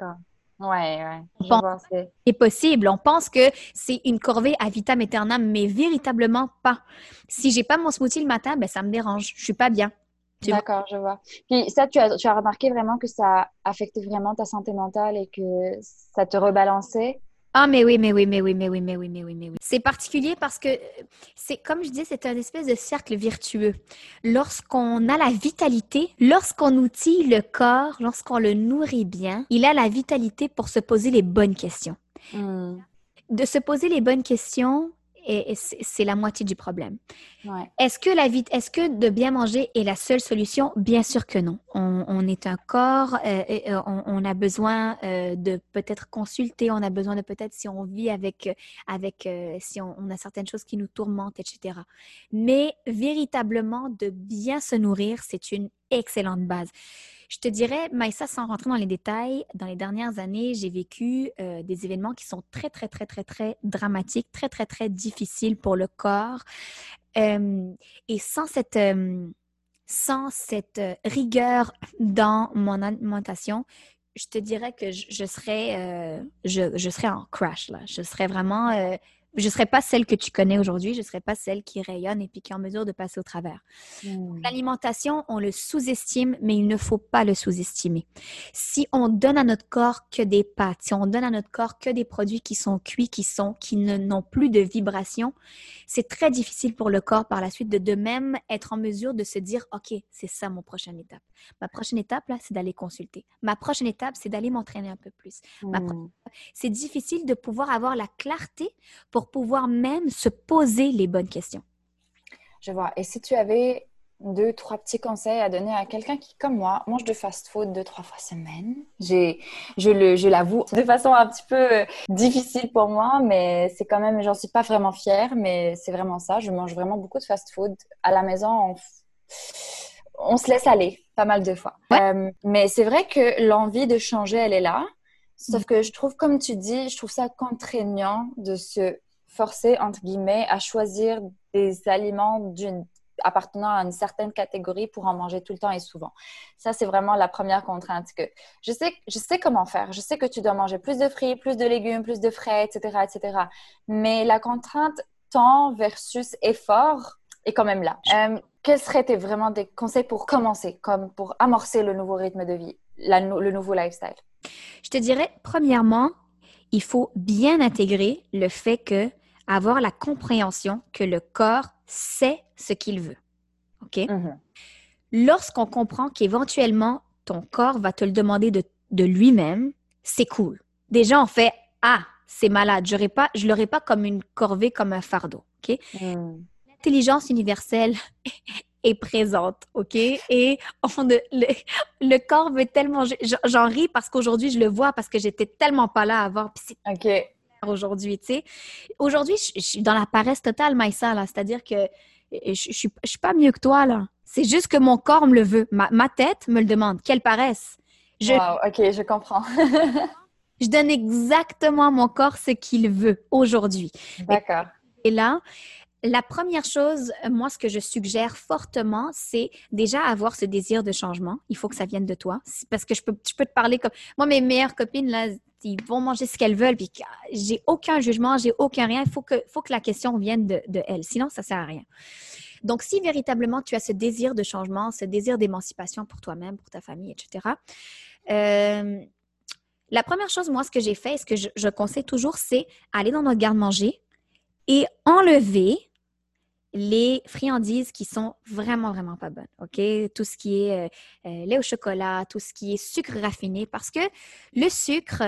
Ouais, ouais. C'est possible. On pense que c'est une corvée à vitam aeternam, mais véritablement pas. Si j'ai pas mon smoothie le matin, ben ça me dérange. Je suis pas bien. D'accord, je vois. Puis ça, tu as, tu as remarqué vraiment que ça affectait vraiment ta santé mentale et que ça te rebalançait? Ah, mais oui, mais oui, mais oui, mais oui, mais oui, mais oui, mais oui. C'est particulier parce que c'est, comme je dis, c'est un espèce de cercle virtueux. Lorsqu'on a la vitalité, lorsqu'on outille le corps, lorsqu'on le nourrit bien, il a la vitalité pour se poser les bonnes questions. Hmm. De se poser les bonnes questions, et, c'est la moitié du problème. Est-ce que la vie, est-ce que de bien manger est la seule solution? Bien sûr que non. On, est un corps, euh, et, euh, on, a besoin euh, de peut-être consulter, on a besoin de peut-être si on vit avec, avec si on, on, a certaines choses qui nous tourmentent, etc. Mais véritablement de bien se nourrir, c'est une excellente base. Je te dirais, Maïssa, sans rentrer dans les détails, dans les dernières années, j'ai vécu euh, des événements qui sont très, très, très, très, très dramatiques, très, très, très difficiles pour le corps. Euh, et sans cette, euh, sans cette rigueur dans mon alimentation, je te dirais que je, serais, je, je, serais en crash, là. Je serais vraiment je ne serais pas celle que tu connais aujourd'hui, je ne serais pas celle qui rayonne et puis qui est en mesure de passer au travers. Hmm. L'alimentation, on le sous-estime, mais il ne faut pas le sous-estimer. Si on donne à notre corps que des pâtes, si on donne à notre corps que des produits qui sont cuits, qui sont, qui n'ont plus de vibration, c'est très difficile pour le corps par la suite de de même être en mesure de se dire, OK, c'est ça mon prochaine étape. Ma prochaine étape, là, c'est d'aller consulter. Ma prochaine étape, c'est d'aller m'entraîner un peu plus. Hmm. C'est difficile de pouvoir avoir la clarté pour pouvoir même se poser les bonnes questions. Je vois. Et si tu avais deux, trois petits conseils à donner à quelqu'un qui, comme moi, mange de fast-food deux, trois fois semaine. J'ai, je le, je l'avoue, de façon un petit peu euh, difficile pour moi, mais c'est quand même, j'en suis pas vraiment fière, mais c'est vraiment ça. Je mange vraiment beaucoup de fast-food à la maison. On, se laisse aller pas mal de fois. Euh, mais c'est vrai que l'envie de changer, elle est là. Sauf mm. que je trouve, comme tu dis, je trouve ça contraignant de se forcer, entre guillemets, à choisir des aliments appartenant à une certaine catégorie pour en manger tout le temps et souvent. Ça, c'est vraiment la première contrainte que je sais, je sais comment faire. Je sais que tu dois manger plus de fruits, plus de légumes, plus de frais, etc., etc. Mais la contrainte temps versus effort est quand même là. Euh, quels seraient tes, vraiment des conseils pour commencer, comme pour amorcer le nouveau rythme de vie, le nouveau lifestyle? Je te dirais, premièrement, il faut bien intégrer le fait que avoir la compréhension que le corps sait ce qu'il veut. OK? Mm-hmm. Lorsqu'on comprend qu'éventuellement ton corps va te le demander de, lui-même, c'est cool. Déjà, on fait Ah, c'est malade. Je pas, je l'aurais pas comme une corvée, comme un fardeau. OK? Mm. L'intelligence universelle est présente, OK? Et le, corps veut tellement... J'en ris parce qu'aujourd'hui, je le vois parce que j'étais tellement pas là avant. OK. Aujourd'hui, tu sais. Aujourd'hui, je, suis dans la paresse totale, Maïssa, là. C'est-à-dire que je, suis, pas mieux que toi, là. C'est juste que mon corps me le veut. Ma, tête me le demande. Quelle paresse. Je, wow, OK, je comprends. je donne exactement à mon corps ce qu'il veut aujourd'hui. D'accord. Et là, la première chose, moi, ce que je suggère fortement, c'est déjà avoir ce désir de changement. Il faut que ça vienne de toi. Parce que je peux, je peux te parler comme. Moi, mes meilleures copines, là, ils vont manger ce qu'elles veulent, puis j'ai aucun jugement, j'ai aucun rien. Il faut que, faut que la question vienne de, de elles. Sinon, ça sert à rien. Donc, si véritablement tu as ce désir de changement, ce désir d'émancipation pour toi-même, pour ta famille, etc., euh, la première chose, moi, ce que j'ai fait et ce que je, je conseille toujours, c'est aller dans notre garde-manger et enlever les friandises qui sont vraiment, vraiment pas bonnes. OK? Tout ce qui est euh, euh, lait au chocolat, tout ce qui est sucre raffiné, parce que le sucre,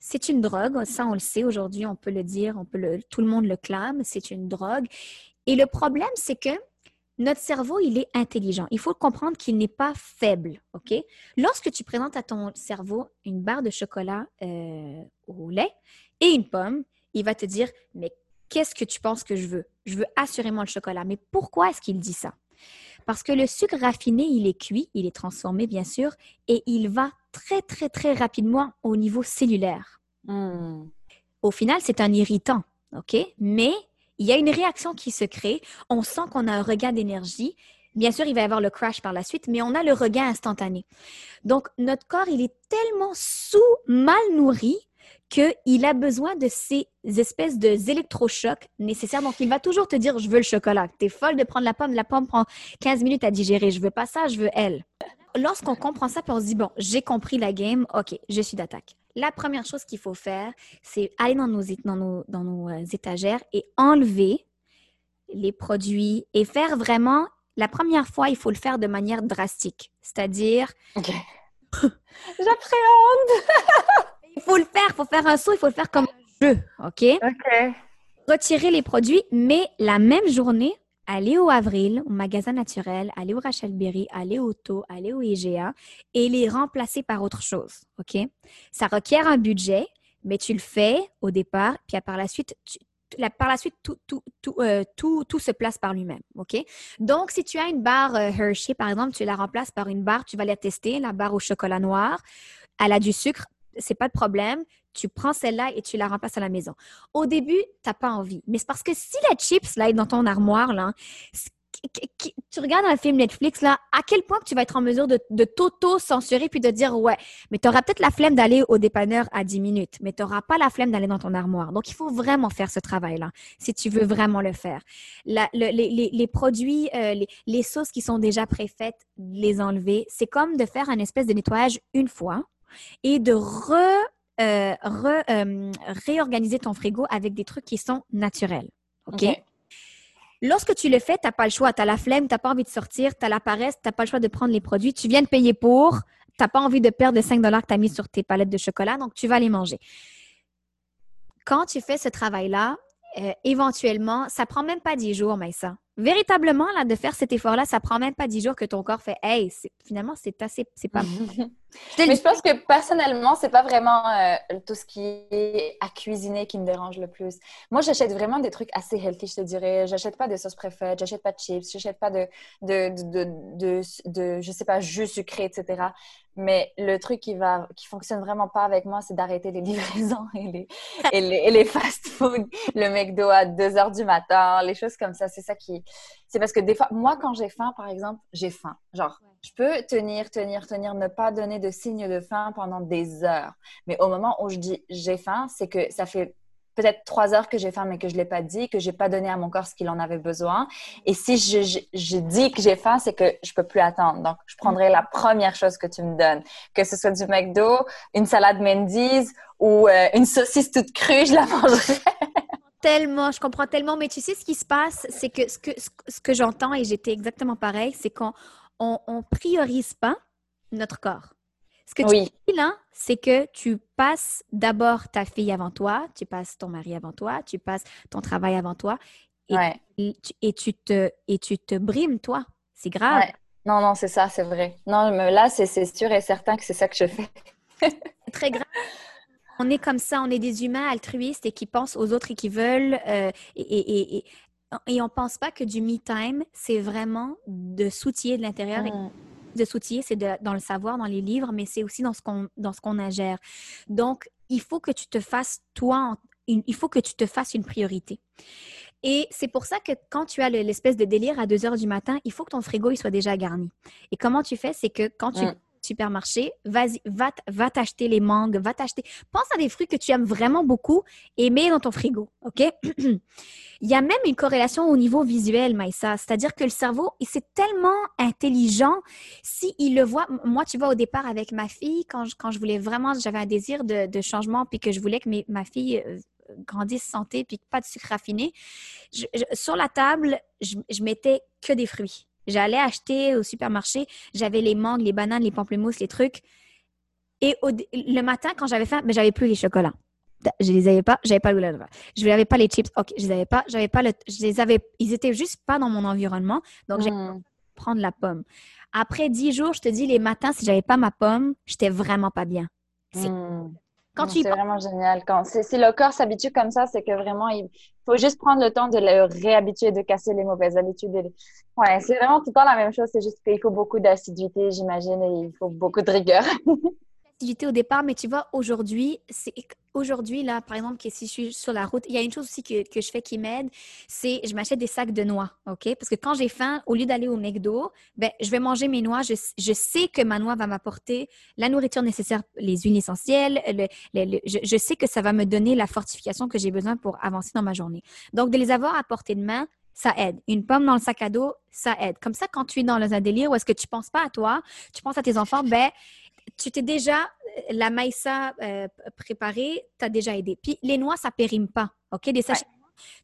c'est une drogue. Ça, on le sait aujourd'hui, on peut le dire, on peut le, tout le monde le clame, c'est une drogue. Et le problème, c'est que notre cerveau, il est intelligent. Il faut comprendre qu'il n'est pas faible, OK? Lorsque tu présentes à ton cerveau une barre de chocolat euh, au lait et une pomme, il va te dire, mais qu'est-ce que tu penses que je veux? Je veux assurément le chocolat. Mais pourquoi est-ce qu'il dit ça? Parce que le sucre raffiné, il est cuit, il est transformé, bien sûr, et il va très, très, très rapidement au niveau cellulaire. Hmm. Au final, c'est un irritant, OK? Mais il y a une réaction qui se crée. On sent qu'on a un regain d'énergie. Bien sûr, il va y avoir le crash par la suite, mais on a le regain instantané. Donc, notre corps, il est tellement sous-mal nourri qu'il a besoin de ces espèces d'électrochocs nécessaires. Donc, il va toujours te dire, je veux le chocolat. Tu es folle de prendre la pomme. La pomme prend 15 minutes à digérer. Je veux pas ça, je veux elle. Lorsqu'on comprend ça, puis on se dit, bon, j'ai compris la game. OK, je suis d'attaque. La première chose qu'il faut faire, c'est aller dans nos, dans nos, dans nos euh, étagères et enlever les produits et faire vraiment, la première fois, il faut le faire de manière drastique. C'est-à-dire... J'appréhende Il faut le faire, il faut faire un saut, il faut le faire comme un jeu, OK? OK. Retirer les produits, mais la même journée, aller au Avril, au magasin naturel, aller au Rachel Berry, aller au Taux, aller au IGA et les remplacer par autre chose, OK? Ça requiert un budget, mais tu le fais au départ, puis par la suite, par la suite, tout, tout, tout, euh, tout, tout se place par lui-même. OK? Donc, si tu as une barre euh, Hershey, par exemple, tu la remplaces par une barre, tu vas la tester, la barre au chocolat noir. Elle a du sucre, c'est pas de problème. Tu prends celle-là et tu la remplaces à la maison. Au début, tu n'as pas envie. Mais c'est parce que si la chips là, est dans ton armoire, là, tu regardes un film Netflix, là, à quel point tu vas être en mesure de, de t'auto-censurer puis de dire, ouais, mais tu auras peut-être la flemme d'aller au dépanneur à 10 minutes, mais tu n'auras pas la flemme d'aller dans ton armoire. Donc, il faut vraiment faire ce travail-là, si tu veux vraiment le faire. les, produits, euh, les, les sauces qui sont déjà préfaites, les enlever, c'est comme de faire un espèce de nettoyage une fois et de euh, euh, réorganiser ton frigo avec des trucs qui sont naturels. OK? Lorsque tu le fais, tu n'as pas le choix. Tu as la flemme, tu n'as pas envie de sortir, tu as la paresse, tu n'as pas le choix de prendre les produits. Tu viens de payer pour, tu n'as pas envie de perdre les 5 dollars que tu as mis sur tes palettes de chocolat, donc tu vas les manger. Quand tu fais ce travail-là, euh, éventuellement, ça prend même pas 10 jours, mais ça véritablement, là, de faire cet effort-là, ça prend même pas dix jours que ton corps fait Hey, finalement, c'est assez, c'est pas Mais je pense que personnellement, c'est pas vraiment euh, tout ce qui est à cuisiner qui me dérange le plus. Moi, j'achète vraiment des trucs assez healthy, je te dirais. J'achète pas de sauce préfète, j'achète pas de chips, j'achète pas de de, de, de, de, je sais pas, jus sucré, etc. Mais le truc qui va, qui fonctionne vraiment pas avec moi, c'est d'arrêter les livraisons et les, et les, les fast-food, le McDo à 2 heures du matin, les choses comme ça. C'est ça qui, c'est parce que des fois, moi, quand j'ai faim, par exemple, j'ai faim. Genre, je peux tenir, tenir, tenir, ne pas donner de signe de faim pendant des heures. Mais au moment où je dis j'ai faim, c'est que ça fait peut-être trois heures que j'ai faim, mais que je ne l'ai pas dit, que je n'ai pas donné à mon corps ce qu'il en avait besoin. Et si je, je, dis que j'ai faim, c'est que je ne peux plus attendre. Donc, je prendrai la première chose que tu me donnes. Que ce soit du McDo, une salade Mendy's ou euh, une saucisse toute crue, je la mangerai. Tellement, je comprends tellement, mais tu sais ce qui se passe, c'est que ce que, ce que j'entends, et j'étais exactement pareil, c'est qu'on on, on priorise pas notre corps. Ce que tu dis là, c'est que tu passes d'abord ta fille avant toi, tu passes ton mari avant toi, tu passes ton travail avant toi, et, et, tu, te, et tu te brimes, toi. C'est grave. Non, non, c'est ça, c'est vrai. Non, mais là, c'est sûr et certain que c'est ça que je fais. c'est très grave. On est comme ça, on est des humains altruistes et qui pensent aux autres et qui veulent. Euh, et, et, et, on ne pense pas que du me time, c'est vraiment de soutien de l'intérieur. Mm de s'outiller, c'est dans le savoir, dans les livres, mais c'est aussi dans ce qu'on dans ce qu'on ingère. Donc, il faut que tu te fasses toi, il faut que tu te fasses une priorité. Et c'est pour ça que quand tu as l'espèce de délire à 2 heures du matin, il faut que ton frigo il soit déjà garni. Et comment tu fais, c'est que quand tu mm supermarché, vas-y, va, t'acheter les mangues, va t'acheter. Pense à des fruits que tu aimes vraiment beaucoup et mets dans ton frigo, OK? Il y a même une corrélation au niveau visuel, Maïssa. C'est-à-dire que le cerveau, c'est tellement intelligent. S'il le voit, moi, tu vois, au départ, avec ma fille, quand je, quand je voulais vraiment, j'avais un désir de, changement, puis que je voulais que ma fille euh, grandisse santé, puis pas de sucre raffiné, sur la table, je, je mettais que des fruits. J'allais acheter au supermarché, j'avais les mangues, les bananes, les pamplemousses, les trucs. Et le matin, quand j'avais faim, mais j'avais plus les chocolats. Je les avais pas, j'avais pas le Je n'avais pas les chips. OK, je les avais pas, j'avais pas le je les avais ils étaient juste pas dans mon environnement. Donc j'ai mmh. prendre la pomme. Après dix jours, je te dis les matins si j'avais pas ma pomme, j'étais vraiment pas bien. Mmh. C'est vraiment génial. Quand si le corps s'habitue comme ça, c'est que vraiment, il faut juste prendre le temps de le réhabituer, de casser les mauvaises habitudes. Ouais, c'est vraiment tout le temps la même chose. C'est juste qu'il faut beaucoup d'assiduité, j'imagine, et il faut beaucoup de rigueur. au départ, mais tu vois, aujourd'hui, c'est aujourd'hui, là, par exemple, que si je suis sur la route, il y a une chose aussi que, que je fais qui m'aide, c'est je m'achète des sacs de noix, OK? Parce que quand j'ai faim, au lieu d'aller au McDo, ben, je vais manger mes noix. Je, je sais que ma noix va m'apporter la nourriture nécessaire, les huiles essentielles. Le, je, je, sais que ça va me donner la fortification que j'ai besoin pour avancer dans ma journée. Donc, de les avoir à portée de main, ça aide. Une pomme dans le sac à dos, ça aide. Comme ça, quand tu es dans un délire où est-ce que tu ne penses pas à toi, tu penses à tes enfants, ben, tu t'es déjà, la maïssa euh, préparée, t'as déjà aidé. Puis les noix, ça périme pas, OK? Des sachets.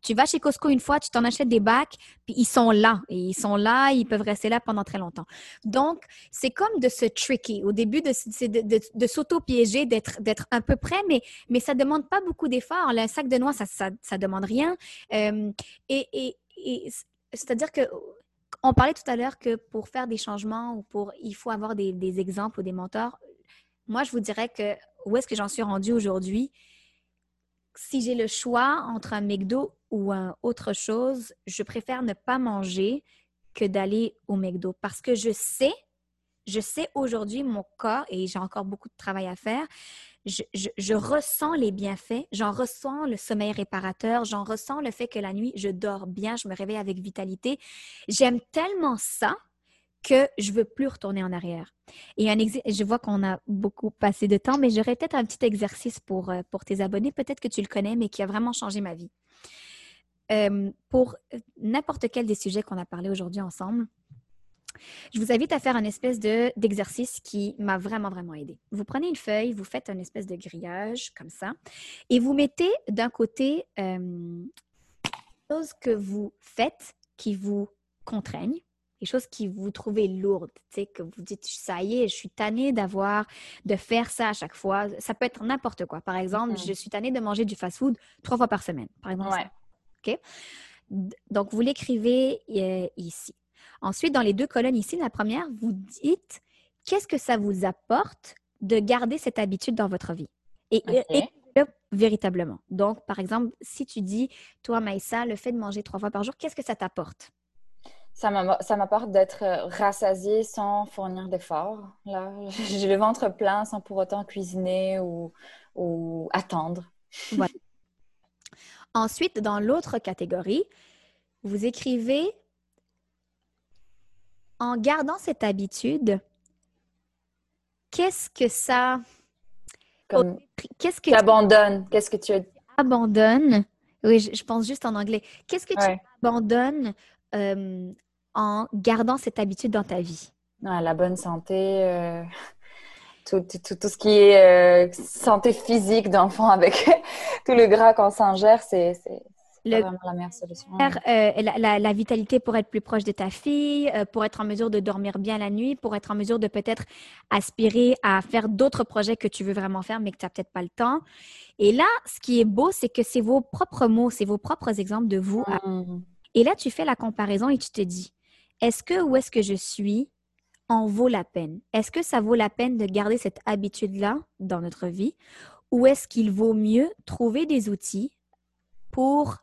Tu vas chez Costco une fois, tu t'en achètes des bacs, puis ils sont là. Et ils sont là, ils peuvent rester là pendant très longtemps. Donc, c'est comme de se tricky. Au début, de, de, de, s'auto-piéger, d'être, d'être un peu près, mais, mais ça ne demande pas beaucoup d'efforts. Le sac de noix, ça ne demande rien. Euh, et, et, et c'est-à-dire que on parlait tout à l'heure que pour faire des changements ou pour, il faut avoir des, exemples ou des mentors. Moi, je vous dirais que où est-ce que j'en suis rendue aujourd'hui? Si j'ai le choix entre un McDo ou un autre chose, je préfère ne pas manger que d'aller au McDo parce que je sais, je sais aujourd'hui mon corps et j'ai encore beaucoup de travail à faire je, ressens les bienfaits, j'en ressens le sommeil réparateur, j'en ressens le fait que la nuit, je dors bien, je me réveille avec vitalité. J'aime tellement ça que je veux plus retourner en arrière. Et un je vois qu'on a beaucoup passé de temps, mais j'aurais peut-être un petit exercice pour, euh, pour tes abonnés, peut-être que tu le connais, mais qui a vraiment changé ma vie. Euh, pour n'importe quel des sujets qu'on a parlé aujourd'hui ensemble, je vous invite à faire un espèce de, d'exercice qui m'a vraiment, vraiment aidé. Vous prenez une feuille, vous faites un espèce de grillage comme ça, et vous mettez d'un côté euh, choses que vous faites qui vous contraignent, les choses qui vous trouvez lourdes, tu sais, que vous dites, ça y est, je suis tannée d'avoir, de faire ça à chaque fois. Ça peut être n'importe quoi. Par exemple, je suis tannée de manger du fast-food trois fois par semaine, par exemple. OK? Donc, vous l'écrivez euh, ici. Ensuite, dans les deux colonnes ici, la première, vous dites qu'est-ce que ça vous apporte de garder cette habitude dans votre vie? Et, véritablement. Donc, par exemple, si tu dis, toi, Maïssa, le fait de manger trois fois par jour, qu'est-ce que ça t'apporte? Ça m'apporte d'être euh, rassasiée sans fournir d'efforts. Là, j'ai le ventre plein sans pour autant cuisiner ou, ou attendre. Ensuite, dans l'autre catégorie, vous écrivez en gardant cette habitude, qu'est-ce que ça... Qu'est-ce que tu abandonnes? Qu'est-ce que tu abandonnes? Oui, je, pense juste en anglais. Qu'est-ce que tu abandonnes euh, en gardant cette habitude dans ta vie? la bonne santé, euh, tout, tout, ce qui est euh, santé physique d'enfant avec tout le gras qu'on s'ingère, c'est vraiment la meilleure solution. La, la, vitalité pour être plus proche de ta fille, pour être en mesure de dormir bien la nuit, pour être en mesure de peut-être aspirer à faire d'autres projets que tu veux vraiment faire, mais que tu n'as peut-être pas le temps. Et là, ce qui est beau, c'est que c'est vos propres mots, c'est vos propres exemples de vous. Mmh. Et là, tu fais la comparaison et tu te dis, est-ce que où est-ce que je suis en vaut la peine? Est-ce que ça vaut la peine de garder cette habitude-là dans notre vie? Ou est-ce qu'il vaut mieux trouver des outils pour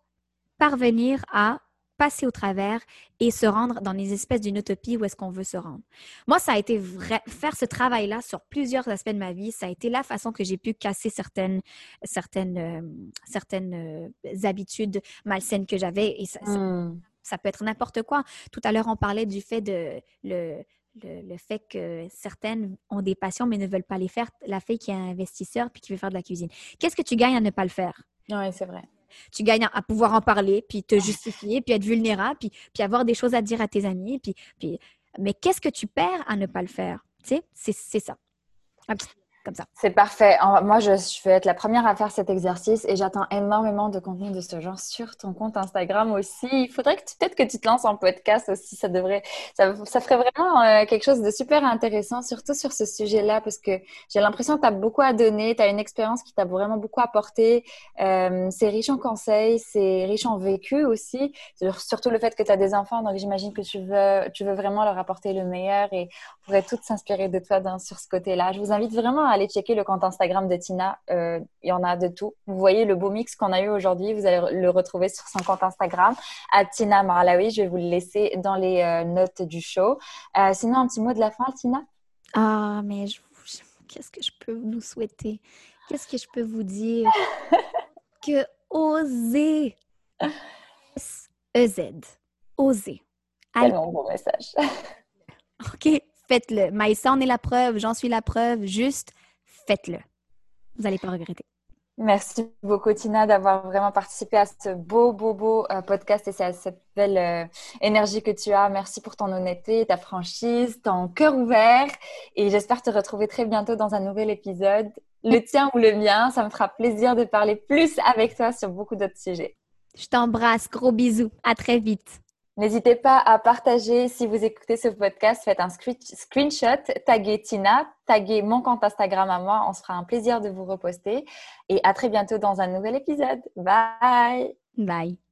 parvenir à passer au travers et se rendre dans les espèces d'une utopie où est-ce qu'on veut se rendre? Moi, ça a été vrai, faire ce travail-là sur plusieurs aspects de ma vie. Ça a été la façon que j'ai pu casser certaines, certaines, euh, certaines euh, habitudes malsaines que j'avais. Hmm. Ça, peut être n'importe quoi. Tout à l'heure, on parlait du fait de le, le, fait que certaines ont des passions mais ne veulent pas les faire. La fille qui est investisseur puis qui veut faire de la cuisine. Qu'est-ce que tu gagnes à ne pas le faire? Oui, c'est vrai. Tu gagnes à, pouvoir en parler, puis te justifier, puis être vulnérable, puis, puis avoir des choses à dire à tes amis. Puis, puis... Mais qu'est-ce que tu perds à ne pas le faire? Tu sais, c'est ça C'est parfait. Moi, je, vais être la première à faire cet exercice et j'attends énormément de contenu de ce genre sur ton compte Instagram aussi. Il faudrait que peut-être que tu te lances en podcast aussi. Ça devrait, ça, ferait vraiment euh, quelque chose de super intéressant, surtout sur ce sujet-là, parce que j'ai l'impression que tu as beaucoup à donner. Tu as une expérience qui t'a vraiment beaucoup apporté. Euh, c'est riche en conseils, c'est riche en vécu aussi. Surtout le fait que tu as des enfants, donc j'imagine que tu veux, tu veux vraiment leur apporter le meilleur et pourrait toutes s'inspirer de toi dans, sur ce côté-là. Je vous invite vraiment à aller checker le compte Instagram de Tina. Euh, il y en a de tout. Vous voyez le beau mix qu'on a eu aujourd'hui. Vous allez le retrouver sur son compte Instagram à Tina Marlaoui. Je vais vous le laisser dans les euh, notes du show. Euh, sinon, un petit mot de la fin, Tina? Ah, mais qu'est-ce que je peux nous souhaiter? Qu'est-ce que je peux vous dire? Que oser. S-E-Z. Oser. Tellement bon message. OK, faites-le. Maïssa en est la preuve, j'en suis la preuve. Juste faites-le. Vous n'allez pas regretter. Merci beaucoup, Tina, d'avoir vraiment participé à ce beau, beau, beau euh, podcast et à cette belle euh, énergie que tu as. Merci pour ton honnêteté, ta franchise, ton cœur ouvert. Et j'espère te retrouver très bientôt dans un nouvel épisode. Le tien ou le mien, ça me fera plaisir de parler plus avec toi sur beaucoup d'autres sujets. Je t'embrasse. Gros bisous. À très vite. N'hésitez pas à partager si vous écoutez ce podcast. Faites un screenshot, taguez Tina, taguez mon compte Instagram à moi. On se fera un plaisir de vous reposter. Et à très bientôt dans un nouvel épisode. Bye. Bye.